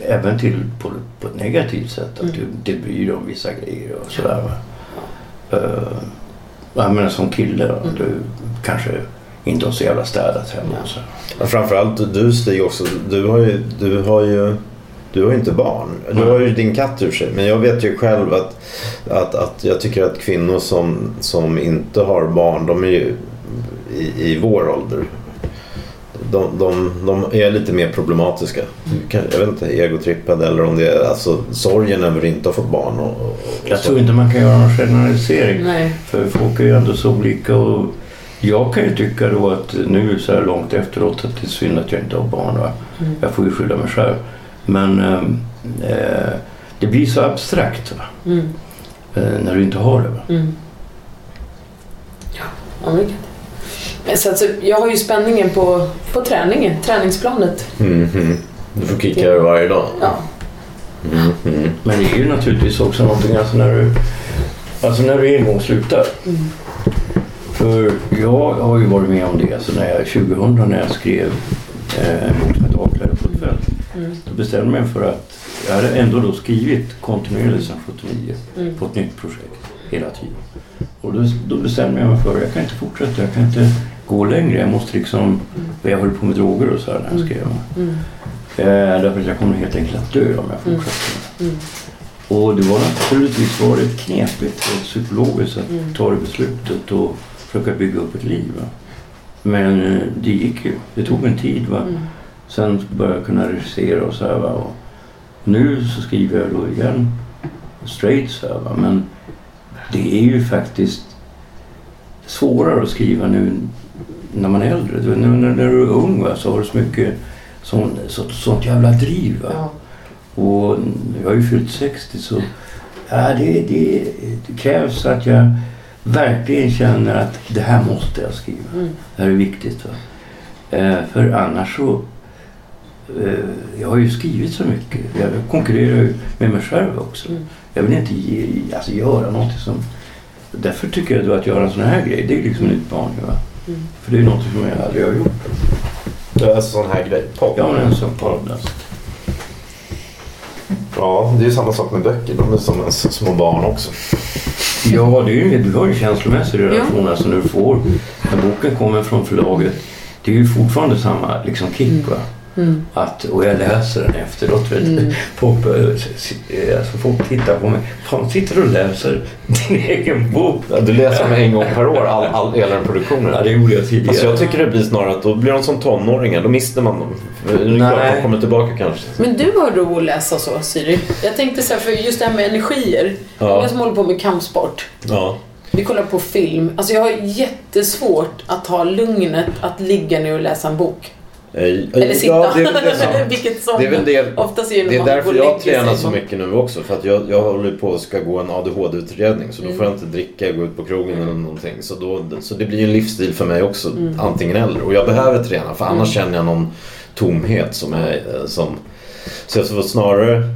Speaker 1: även till på, på ett negativt sätt. Att
Speaker 5: Mm.
Speaker 1: du, det bryr dig om vissa grejer och sådär. Va? Uh, jag menar som kille då,
Speaker 5: Mm.
Speaker 1: du kanske inte har så jävla städat hemma.
Speaker 5: Ja.
Speaker 1: Och så.
Speaker 4: Ja, framförallt du Stig också. Du har ju, du har ju, du har ju inte barn. Du har ju din katt för sig. Men jag vet ju själv att, att, att jag tycker att kvinnor som, som inte har barn, de är ju i, i vår ålder. De, de, de är lite mer problematiska. Jag vet inte, egotrippade eller om det är alltså, sorgen över att inte ha fått barn. Och, och,
Speaker 1: Jag tror inte man kan göra någon generalisering.
Speaker 5: Nej.
Speaker 1: För folk är ju ändå så olika. Och jag kan ju tycka då att nu så här långt efteråt att det är synd att jag inte har barn. Va?
Speaker 5: Mm.
Speaker 1: Jag får ju skylla mig själv. Men ehm, eh, det blir så abstrakt va?
Speaker 5: Mm.
Speaker 1: Eh, när du inte har det. Va?
Speaker 5: Mm. Ja, Men så alltså, jag har ju spänningen på, på träningen, träningsplanet.
Speaker 4: Mhm. Du får kicka varje dag.
Speaker 5: Ja.
Speaker 4: Mhm.
Speaker 1: Men det är ju naturligtvis också någonting alltså när du, alltså när du en gång slutar. För jag har ju varit med om det alltså när jag, 2000 när jag skrev eh, en bok som heter Avklädd på ett fält.
Speaker 5: Mm.
Speaker 1: Då bestämde jag mig för att jag hade ändå då skrivit kontinuerligt sedan 79
Speaker 5: Mm.
Speaker 1: på ett nytt projekt hela tiden. Och då, då bestämde jag mig för att jag kan inte fortsätta, jag kan inte gå längre. Jag måste liksom, jag höll på med droger och så här när jag skrev.
Speaker 5: Mm.
Speaker 1: Eh, därför att jag kommer helt enkelt att dö om jag fortsätter.
Speaker 5: Mm.
Speaker 1: Och det var naturligtvis varit knepigt rent psykologiskt att
Speaker 5: Mm.
Speaker 1: ta det beslutet och försöka bygga upp ett liv. Va? Men eh, det gick ju. Det tog en tid. Va?
Speaker 5: Mm.
Speaker 1: Sen började jag kunna regissera och så här. Va? Och nu så skriver jag då igen straight så här. Va? Men det är ju faktiskt svårare att skriva nu när man är äldre. Du vet, När, du är ung va? så har du så mycket sån, så, sånt jävla driv.
Speaker 5: Ja.
Speaker 1: Och jag har ju fyllt 60 så ja, det, det, det krävs att jag verkligen känner att det här måste jag skriva.
Speaker 5: Mm.
Speaker 1: Det här är viktigt. Va? Eh, för annars så... Eh, jag har ju skrivit så mycket. Jag konkurrerar ju med mig själv också.
Speaker 5: Mm.
Speaker 1: Jag vill inte ge, alltså, göra någonting som... Därför tycker jag då att göra en sån här grej, det är liksom en utmaning. Va?
Speaker 5: Mm.
Speaker 1: För det är något som jag aldrig har gjort.
Speaker 4: Det är alltså sån här grej. Podd.
Speaker 1: Ja, men en sån podd. Alltså.
Speaker 4: Ja, det är ju samma sak med böcker. De är som ens små barn också.
Speaker 1: Ja, det är ju, du har ju känslomässig relation alltså när du får, när boken kommer från förlaget. Det är ju fortfarande samma liksom kick va.
Speaker 5: Mm.
Speaker 1: Att, och jag läser den efteråt. Vet.
Speaker 5: Mm.
Speaker 1: Folk, alltså, folk tittar på mig. Fan, sitter du och läser din egen bok?
Speaker 4: Ja, Du läser dem en gång per år, all, all, hela den produktionen.
Speaker 1: Ja, det gjorde jag tidigare.
Speaker 4: Alltså jag tycker det blir snarare att då blir de som tonåringar. Då mister man dem.
Speaker 1: Nej.
Speaker 4: de kommer tillbaka kanske.
Speaker 5: Men du har ro att läsa så, Siri. Jag tänkte så här, för just det här med energier.
Speaker 4: Ja.
Speaker 5: Många som håller på med kampsport.
Speaker 4: Ja.
Speaker 5: Vi kollar på film. Alltså jag har jättesvårt att ha lugnet att ligga ner och läsa en bok. Eller sitta.
Speaker 4: Ja, det det.
Speaker 5: Vilket som
Speaker 4: Det är väl det,
Speaker 5: oftast är
Speaker 4: det är därför jag tränar så mycket nu också. För att jag, jag håller på att ska gå en ADHD-utredning. Så då
Speaker 5: Mm.
Speaker 4: får jag inte dricka, gå ut på krogen eller någonting. Så, då, så det blir en livsstil för mig också.
Speaker 5: Mm.
Speaker 4: Antingen eller. Och jag behöver träna för annars
Speaker 5: Mm.
Speaker 4: känner jag någon tomhet som är eh, som... Så jag får snarare...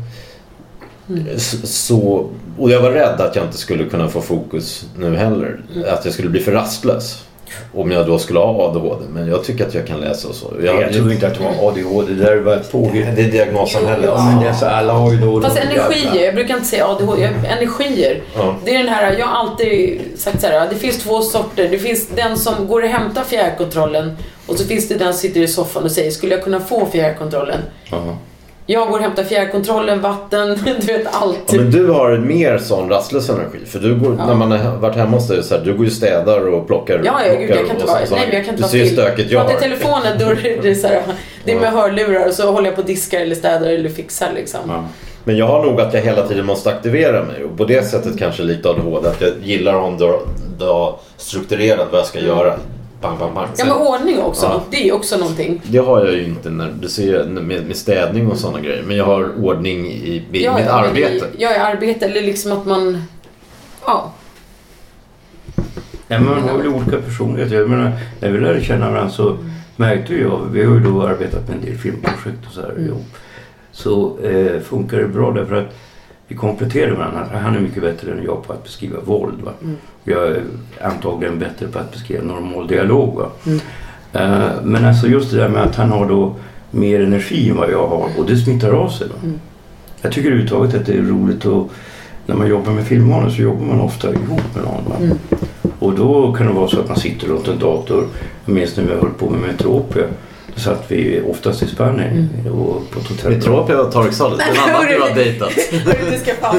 Speaker 5: Mm.
Speaker 4: Så, och jag var rädd att jag inte skulle kunna få fokus nu heller.
Speaker 5: Mm.
Speaker 4: Att jag skulle bli för rastlös. Om jag då skulle ha ADHD. Men jag tycker att jag kan läsa och så.
Speaker 1: Jag, tror inte att du har ADHD. Det där är bara ett påhitt.
Speaker 4: Det är diagnossamhället.
Speaker 1: Ja, men det är så, alla har ju då...
Speaker 5: Fast energier, jag brukar inte säga ADHD, jag- energier.
Speaker 4: Ja.
Speaker 5: Det är den här, jag har alltid sagt så här, det finns två sorter. Det finns den som går och hämtar fjärrkontrollen och så finns det den som sitter i soffan och säger, skulle jag kunna få fjärrkontrollen?
Speaker 1: Jaha.
Speaker 5: Jag går och hämtar fjärrkontrollen, vatten, du vet allt.
Speaker 4: Ja, men du har mer sån rastlös energi. För du går, när man har varit hemma hos dig, så här, du går ju städar och plockar.
Speaker 5: Ja, ja, gud, jag kan inte vara, nej, men jag kan inte
Speaker 4: Du ser
Speaker 5: still.
Speaker 4: stökigt jag
Speaker 5: Pratar i
Speaker 4: har.
Speaker 5: telefonen, då är det så här, det är med hörlurar och så håller jag på och diskar eller städar eller fixar liksom.
Speaker 1: Ja.
Speaker 4: Men jag har nog att jag hela tiden måste aktivera mig. Och på det sättet kanske lite ADHD. Att jag gillar att ha en dag- strukturerat vad jag ska göra. Pang, pang.
Speaker 5: Mm. Ja, men ordning också.
Speaker 4: Ja.
Speaker 5: Det är också någonting.
Speaker 4: Det har jag ju inte när du ser med, med städning och sådana grejer. Men jag har ordning i, i mitt
Speaker 5: Ja, men
Speaker 4: arbete.
Speaker 5: i- Ja, i arbete. Eller liksom att man... Ja.
Speaker 1: Ja, men man har väl olika personligheter. Jag menar, när vi lärde känna varandra så märkte jag, vi har ju då arbetat med en del filmprojekt och så här
Speaker 5: Mm.
Speaker 1: ihop. Så eh, funkar det bra därför att vi kompletterar varandra. Han är mycket bättre än jag på att beskriva våld. Va?
Speaker 5: Mm.
Speaker 1: Jag är antagligen bättre på att beskriva normal dialog. Va?
Speaker 5: Mm.
Speaker 1: Eh, men alltså just det där med att han har då mer energi än vad jag har och det smittar av sig.
Speaker 5: Mm.
Speaker 1: Jag tycker överhuvudtaget att det är roligt att när man jobbar med filmmanus så jobbar man ofta ihop med någon.
Speaker 5: Mm.
Speaker 1: Och då kan det vara så att man sitter runt en dator. Jag minns när vi höll på med Metropia. Då satt vi oftast i Spanien
Speaker 5: Mm.
Speaker 1: och på ett hotell.
Speaker 4: Metropia och Torksalet. Den annan du har dejtat.
Speaker 5: Du ska
Speaker 1: att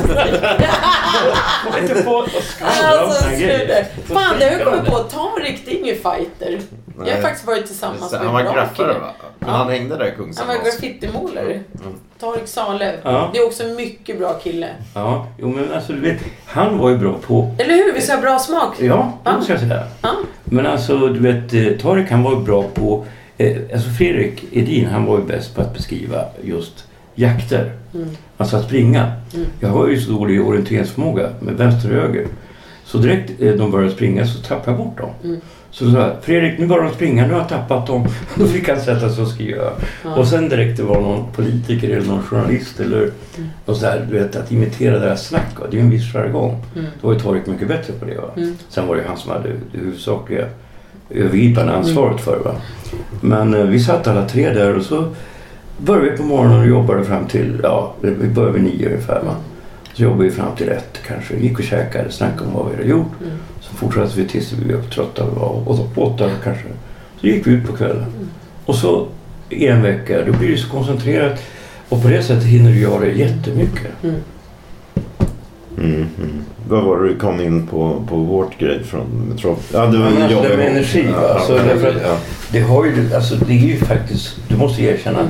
Speaker 1: om
Speaker 5: Alltså. Fan, det har jag kommit på. Tarik, det är ingen fighter. Jag har faktiskt varit tillsammans med
Speaker 4: Han var
Speaker 5: en
Speaker 4: graffare va? Men
Speaker 5: Ja.
Speaker 4: han hängde där i
Speaker 5: Han
Speaker 4: Kungshamn.
Speaker 5: var
Speaker 4: också.
Speaker 5: graffitimålare. Tarik Saleh.
Speaker 1: Ja.
Speaker 5: Det är också en mycket bra kille.
Speaker 1: Ja, jo men alltså du vet, han var ju bra på...
Speaker 5: Eller hur? Visst har jag bra smak?
Speaker 1: Ja, det måste jag säga.
Speaker 5: Ja.
Speaker 1: Men alltså du vet, eh, Tarek han var ju bra på... Eh, alltså Fredrik Edin han var ju bäst på att beskriva just jakter.
Speaker 5: Mm.
Speaker 1: Alltså att springa.
Speaker 5: Mm.
Speaker 1: Jag har ju så dålig orienteringsförmåga med vänster och höger. Så direkt eh, de började springa så tappade jag bort dem.
Speaker 5: Mm.
Speaker 1: Så sa jag, Fredrik nu börjar de springa, nu har jag tappat dem. Då fick han sätta sig och skriva.
Speaker 5: Ja.
Speaker 1: Och sen direkt det var någon politiker eller någon journalist eller
Speaker 5: Mm.
Speaker 1: något sådär, du vet att imitera deras snack. Det är ju en viss jargong.
Speaker 5: Mm.
Speaker 1: Då var ju Torek mycket bättre på det. Va?
Speaker 5: Mm.
Speaker 1: Sen var det han som hade det huvudsakliga övergripande ansvaret för. Va? Men eh, vi satt alla tre där och så började vi på morgonen och jobbade fram till, ja, vi började vid nio ungefär. Va? Så jobbade vi fram till ett kanske. Gick och käkade, snackade om vad vi hade gjort.
Speaker 5: Mm.
Speaker 1: Så fortsatte vi tills vi var trötta vi var. Och så åtta kanske. Så gick vi ut på kvällen. Och så en vecka, då blir det så koncentrerat. Och på det sättet hinner du göra jättemycket.
Speaker 5: Mm.
Speaker 4: Mm, mm. Vad var det du kom in på, på vårt grej från Metro? Ja, det var
Speaker 1: Ja, alltså, det med energi?
Speaker 4: Ja,
Speaker 1: Alltså,
Speaker 4: ja,
Speaker 1: därför att-
Speaker 4: ja.
Speaker 1: Det har ju, alltså det är ju faktiskt, du måste erkänna att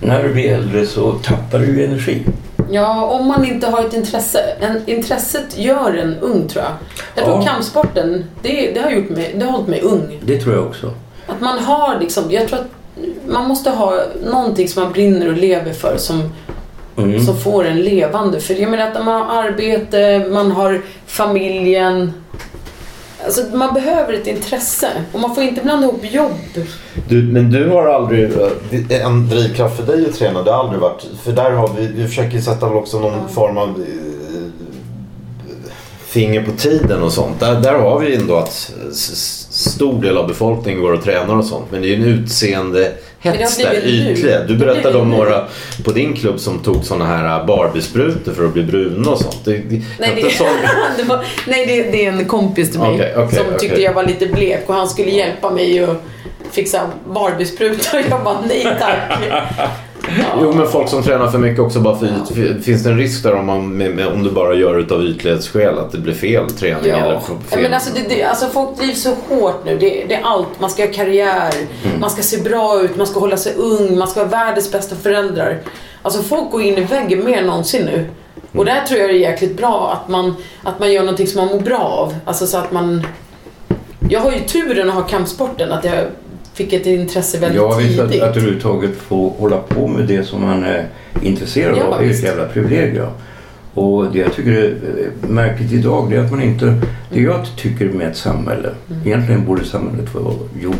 Speaker 1: när du blir äldre så tappar du ju energi.
Speaker 5: Ja, om man inte har ett intresse. En, intresset gör en ung tror jag. Jag tror
Speaker 1: Ja.
Speaker 5: kampsporten, det, det har gjort mig, det har hållit mig ung.
Speaker 1: Det tror jag också.
Speaker 5: Att man har liksom, jag tror att man måste ha någonting som man brinner och lever för som,
Speaker 1: Mm.
Speaker 5: som får en levande. För jag menar att man har arbete, man har familjen. Alltså man behöver ett intresse och man får inte blanda ihop jobb.
Speaker 4: Du, men du har aldrig, en drivkraft för dig att träna, det har aldrig varit, för där har vi, vi försöker sätta väl också någon form av eh, finger på tiden och sånt. Där, där har vi ändå att stor del av befolkningen går och tränar och sånt. Men det är ju en utseendehets
Speaker 5: Har
Speaker 4: där, ytliga. Du berättade om några på din klubb som tog såna här Barbie-sprutor för att bli bruna och sånt. Det, det,
Speaker 5: Nej, det,
Speaker 4: sån-
Speaker 5: det, var, nej det, det är en kompis till mig
Speaker 4: Okej, okej,
Speaker 5: som
Speaker 4: okej.
Speaker 5: tyckte jag var lite blek och han skulle hjälpa mig att fixa Barbie-sprutor. Jag bara nej tack.
Speaker 4: Jo men folk som tränar för mycket också bara för yt, Finns det en risk där om, man, om du bara gör utav ytlighetsskäl att det blir fel träning eller
Speaker 5: Ja.
Speaker 4: fel?
Speaker 5: Ja, men alltså, det, det, alltså folk drivs så hårt nu. Det, det är allt. Man ska ha karriär,
Speaker 4: Mm.
Speaker 5: man ska se bra ut, man ska hålla sig ung, man ska vara världens bästa föräldrar. Alltså folk går in i väggen mer än någonsin nu. Och där tror jag det är jäkligt bra att man, att man gör någonting som man mår bra av. Alltså så att man... Jag har ju turen att ha kampsporten, att jag fick ett intresse väldigt
Speaker 1: Jag visst att,
Speaker 5: tidigt.
Speaker 1: att överhuvudtaget få hålla på med det som man är intresserad
Speaker 5: Ja,
Speaker 1: av. Är ett jävla privilegium. Och det jag tycker är eh, märkligt idag det är att man inte... Det jag tycker med ett samhälle,
Speaker 5: Mm.
Speaker 1: egentligen borde samhället vara gjort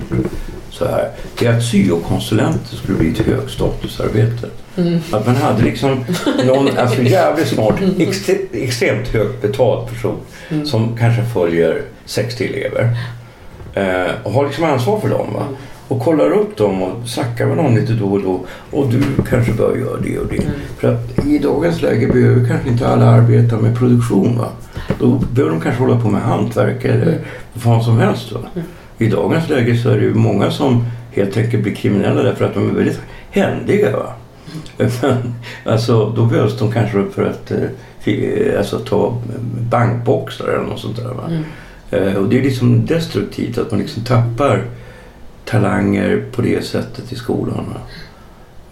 Speaker 1: så här. Det är att syokonsulenter skulle bli ett högstatusarbete.
Speaker 5: Mm.
Speaker 1: Att man hade liksom någon alltså jävligt smart, extre, extremt högt betald person
Speaker 5: Mm.
Speaker 1: som kanske följer 60 elever. Eh, och har liksom ansvar för dem. Va? Och kollar upp dem och snackar med dem lite då och då. Och du kanske bör göra det och det. För att i dagens läge behöver kanske inte alla arbeta med produktion. Va? Då behöver de kanske hålla på med hantverk eller vad fan som helst. Va? I dagens läge så är det ju många som helt enkelt blir kriminella därför att de är väldigt händiga. Va? Men, alltså, då behövs de kanske för att eh, alltså, ta bankboxar eller något sånt där. Va?
Speaker 5: Mm.
Speaker 1: Eh, och det är liksom destruktivt att man liksom tappar talanger på det sättet i skolan.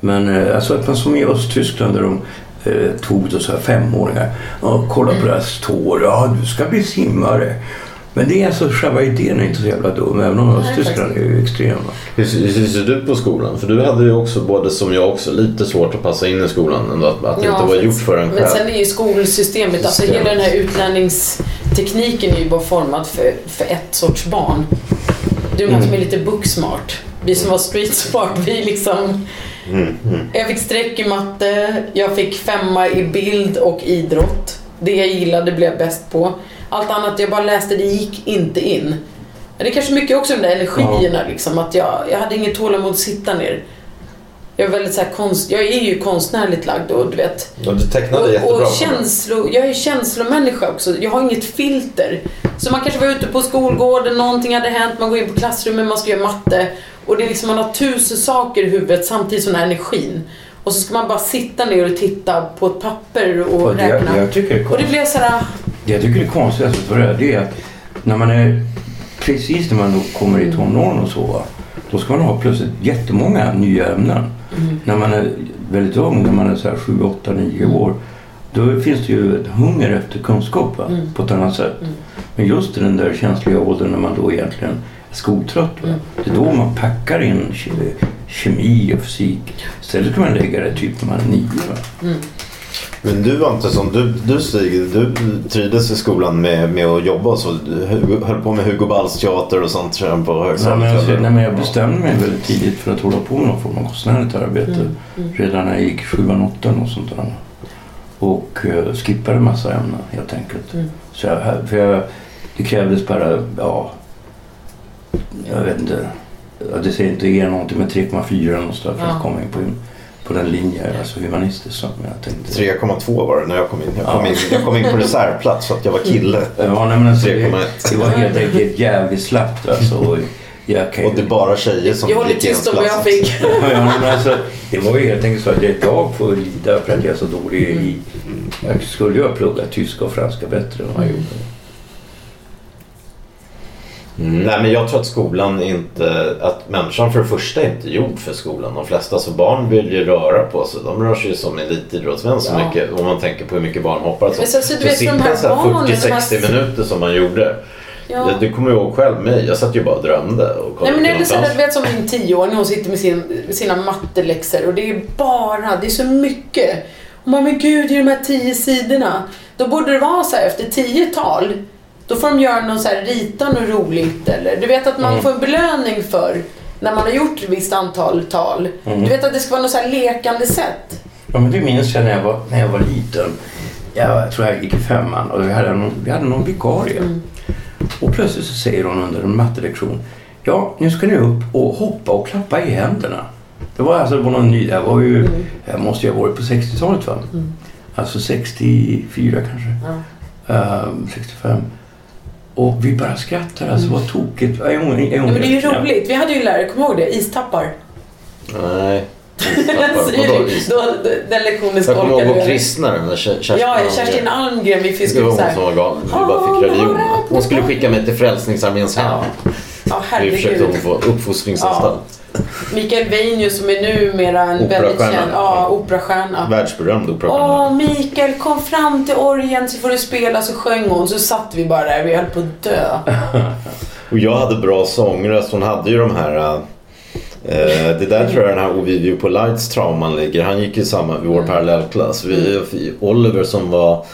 Speaker 1: Men eh, alltså att man som i Östtyskland där de eh, tog då så här femåringar. och kolla på deras tår. Ja, du ska bli simmare. Men det är alltså själva idén är inte så jävla dum. Även om Östtyskland är ju extrema.
Speaker 4: Hur, hur, ser du på skolan? För du hade ju också, både som jag också, lite svårt att passa in i skolan. Ändå, att, att det inte var gjort för en
Speaker 5: Men
Speaker 4: själv.
Speaker 5: sen är ju skolsystemet, alltså hela den här utlärningstekniken är ju bara formad för, för ett sorts barn. Du man som är lite booksmart. Vi som var street smart, vi liksom...
Speaker 4: Mm, mm.
Speaker 5: Jag fick streck i matte, jag fick femma i bild och idrott. Det jag gillade blev jag bäst på. Allt annat jag bara läste, det gick inte in. Det är kanske mycket också de där energierna liksom, att jag, jag hade inget tålamod att sitta ner. Jag är väldigt så här konst, jag är ju konstnärligt lagd och du vet.
Speaker 4: Ja, du tecknade
Speaker 5: Och,
Speaker 4: jättebra.
Speaker 5: och känslo, jag är känslomänniska också. Jag har inget filter. Så man kanske var ute på skolgården, någonting hade hänt, man går in på klassrummet, man ska göra matte. Och det är liksom, man har tusen saker i huvudet samtidigt som den här energin. Och så ska man bara sitta ner och titta på ett papper och
Speaker 1: Och
Speaker 5: räkna.
Speaker 1: jag är
Speaker 5: och det blev sådär,
Speaker 1: Det jag tycker är konstigast för det, det är att när man är precis när man då kommer i tonåren och så, då ska man ha plötsligt jättemånga nya ämnen.
Speaker 5: Mm.
Speaker 1: När man är väldigt ung, när man är så här 7, 8, 9 år, då finns det ju ett hunger efter kunskap
Speaker 5: Mm.
Speaker 1: på ett annat sätt. Men just i den där känsliga åldern när man då egentligen är skoltrött,
Speaker 5: Mm.
Speaker 1: det är då man packar in ke- kemi och fysik. Istället kan man lägga det typ när man är nio.
Speaker 5: Mm.
Speaker 4: Men du var inte som du, du Stig, du trivdes i skolan med, med att jobba och så. Du höll på med Hugo Balls teater och sånt tror jag, på
Speaker 1: Nej,
Speaker 4: högstadiet.
Speaker 1: men, alltså,
Speaker 4: eller?
Speaker 1: nej, men jag bestämde mig väldigt tidigt för att hålla på med någon form av konstnärligt arbete. Redan när jag gick sjuan, åttan och sånt där. Och uh, skippade en massa ämnen helt enkelt. Så jag, för jag, det krävdes bara, ja, jag vet inte. Det säger inte er någonting med 3,4 någonstans för
Speaker 5: Ja.
Speaker 1: att komma in på, på den linjen, alltså humanistiskt som jag tänkte.
Speaker 4: 3,2 var det när jag kom in. Jag kom,
Speaker 1: Ja.
Speaker 4: in, jag kom in på reservplats för att jag var kille.
Speaker 1: Ja, nej, men alltså, det,
Speaker 4: 3,1.
Speaker 1: det var helt enkelt jävligt slappt alltså. Och jag kan,
Speaker 4: Och det är bara tjejer som
Speaker 5: Jag håller tyst om vad jag fick.
Speaker 1: Ja, men alltså, det var ju helt enkelt så att jag får lida för att jag är så dålig i... Jag skulle ju ha pluggat tyska och franska bättre än vad jag gjorde.
Speaker 4: Mm. Nej men jag tror att skolan inte, att människan för det första är inte gjord för skolan. De flesta, alltså barn vill ju röra på sig. De rör sig ju som elitidrottsmän så
Speaker 5: Ja.
Speaker 4: mycket. Om man tänker på hur mycket barn hoppar.
Speaker 5: Men så- så du vet,
Speaker 4: så
Speaker 5: de
Speaker 4: 40-60
Speaker 5: här-
Speaker 4: minuter som man gjorde.
Speaker 5: Ja.
Speaker 4: Ja. Du kommer ihåg själv mig. Jag satt ju bara och drömde. Och
Speaker 5: Nej men är det så här, du vet som min tioåring, hon sitter med, sin, med sina matteläxor och det är bara, det är så mycket. Hon bara, men gud, det är de här tio sidorna. Då borde det vara så här, efter tio tal, då får de göra någon så här, rita något roligt eller, du vet att man
Speaker 1: Mm.
Speaker 5: får en belöning för när man har gjort ett visst antal tal.
Speaker 1: Mm.
Speaker 5: Du vet att det ska vara något så här lekande sätt.
Speaker 1: Ja, men det minns jag när jag var, när jag var liten. Jag, tror jag gick i femman och vi hade någon, vi hade någon vikarie. Och plötsligt så säger hon under en mattelektion. Ja, nu ska ni upp och hoppa och klappa i händerna. Det var alltså det var någon ny, det var ju, jag måste ju ha varit på 60-talet va? Alltså 64 kanske. Ehm, 65. Och vi bara skrattade, alltså vad tokigt. En gång, en gång
Speaker 5: Ja, men det är ju roligt. Vi hade ju lärare, kommer ihåg det? Istappar.
Speaker 4: Nej.
Speaker 5: Då, den lektionen
Speaker 4: Jag kommer
Speaker 5: skolkade
Speaker 4: ihåg
Speaker 5: vi
Speaker 4: på kristna den där Ker- Kerstin
Speaker 5: Ja. Kerstin Almgren, vi fick
Speaker 4: Det var hon som var galen. Vi bara fick religion. Hon skulle skicka mig till Frälsningsarméns hem.
Speaker 5: Ja,
Speaker 4: Vi försökte hon
Speaker 5: herregud.
Speaker 4: få uppfostringsanstalt.
Speaker 5: Mikael Weinius som är numera en väldigt känd ja, operastjärna.
Speaker 4: Världsberömd operastjärna.
Speaker 5: Åh, Mikael kom fram till orgeln så får du spela. Så sjöng hon. Så satt vi bara där. Vi höll på att dö.
Speaker 4: Och jag hade bra sångröst. Hon hade ju de här... äh, Eh, det där tror jag den här Ovidio på Lights trauman ligger. Han gick ju samma i vår parallellklass. Vi, Oliver som var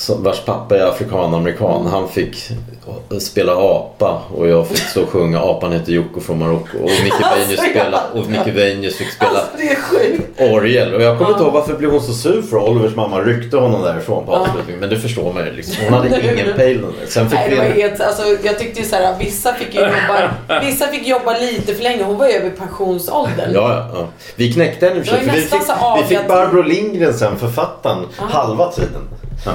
Speaker 4: som, vars pappa är afrikan-amerikan. Han fick spela apa och jag fick så sjunga Apan heter Jocko från Marocko. Och Micke Weinius spela, och Weinius fick spela
Speaker 5: Alltså, det är sjukt.
Speaker 4: orgel. Och jag kommer inte ihåg varför blev hon så sur för Olivers mamma ryckte honom därifrån på avslutningen. Men det förstår ju liksom. Hon hade ingen pejl. Sen fick
Speaker 5: Nej, det var helt, alltså, jag tyckte ju så här, vissa fick jobba, vissa fick jobba lite för länge. Hon var ju över pensionsåldern.
Speaker 4: Ja, ja. Vi knäckte henne i och för sig. Vi, fick, vi fick Barbro Lindgren sen, författaren, halva tiden.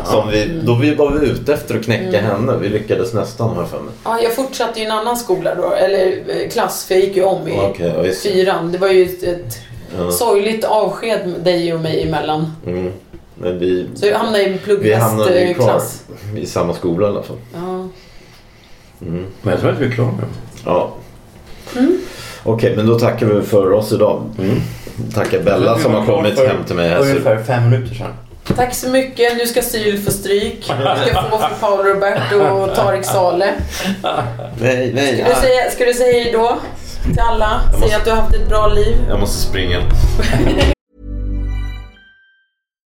Speaker 4: Som vi,
Speaker 5: Mm.
Speaker 4: då vi var vi ute efter att knäcka henne. Vi lyckades nästan har jag för mig.
Speaker 5: Ja, jag fortsatte i en annan skola då, eller eh, klass, för jag gick ju om i
Speaker 4: visst.
Speaker 5: fyran. Det var ju ett,
Speaker 4: Ja.
Speaker 5: sorgligt avsked med dig och mig emellan.
Speaker 4: Mm. Men vi,
Speaker 5: Så jag hamnade i en plugghästklass.
Speaker 4: i samma skola i alla fall.
Speaker 5: Ja.
Speaker 4: Mm.
Speaker 1: Men jag tror att vi är klara nu.
Speaker 4: Ja.
Speaker 5: Mm.
Speaker 4: Okej, men då tackar vi för oss idag.
Speaker 1: Mm.
Speaker 4: Tackar Bella som har kommit hem till mig
Speaker 1: Ungefär fem minuter sedan.
Speaker 5: Tack så mycket. Nu ska Cyril få stryk. Du ska få för Paolo Roberto och Tarik Saleh.
Speaker 4: Nej, nej.
Speaker 5: Ska du säga, ska du säga hej då till alla? Säga att du har haft ett bra liv.
Speaker 4: Jag måste springa.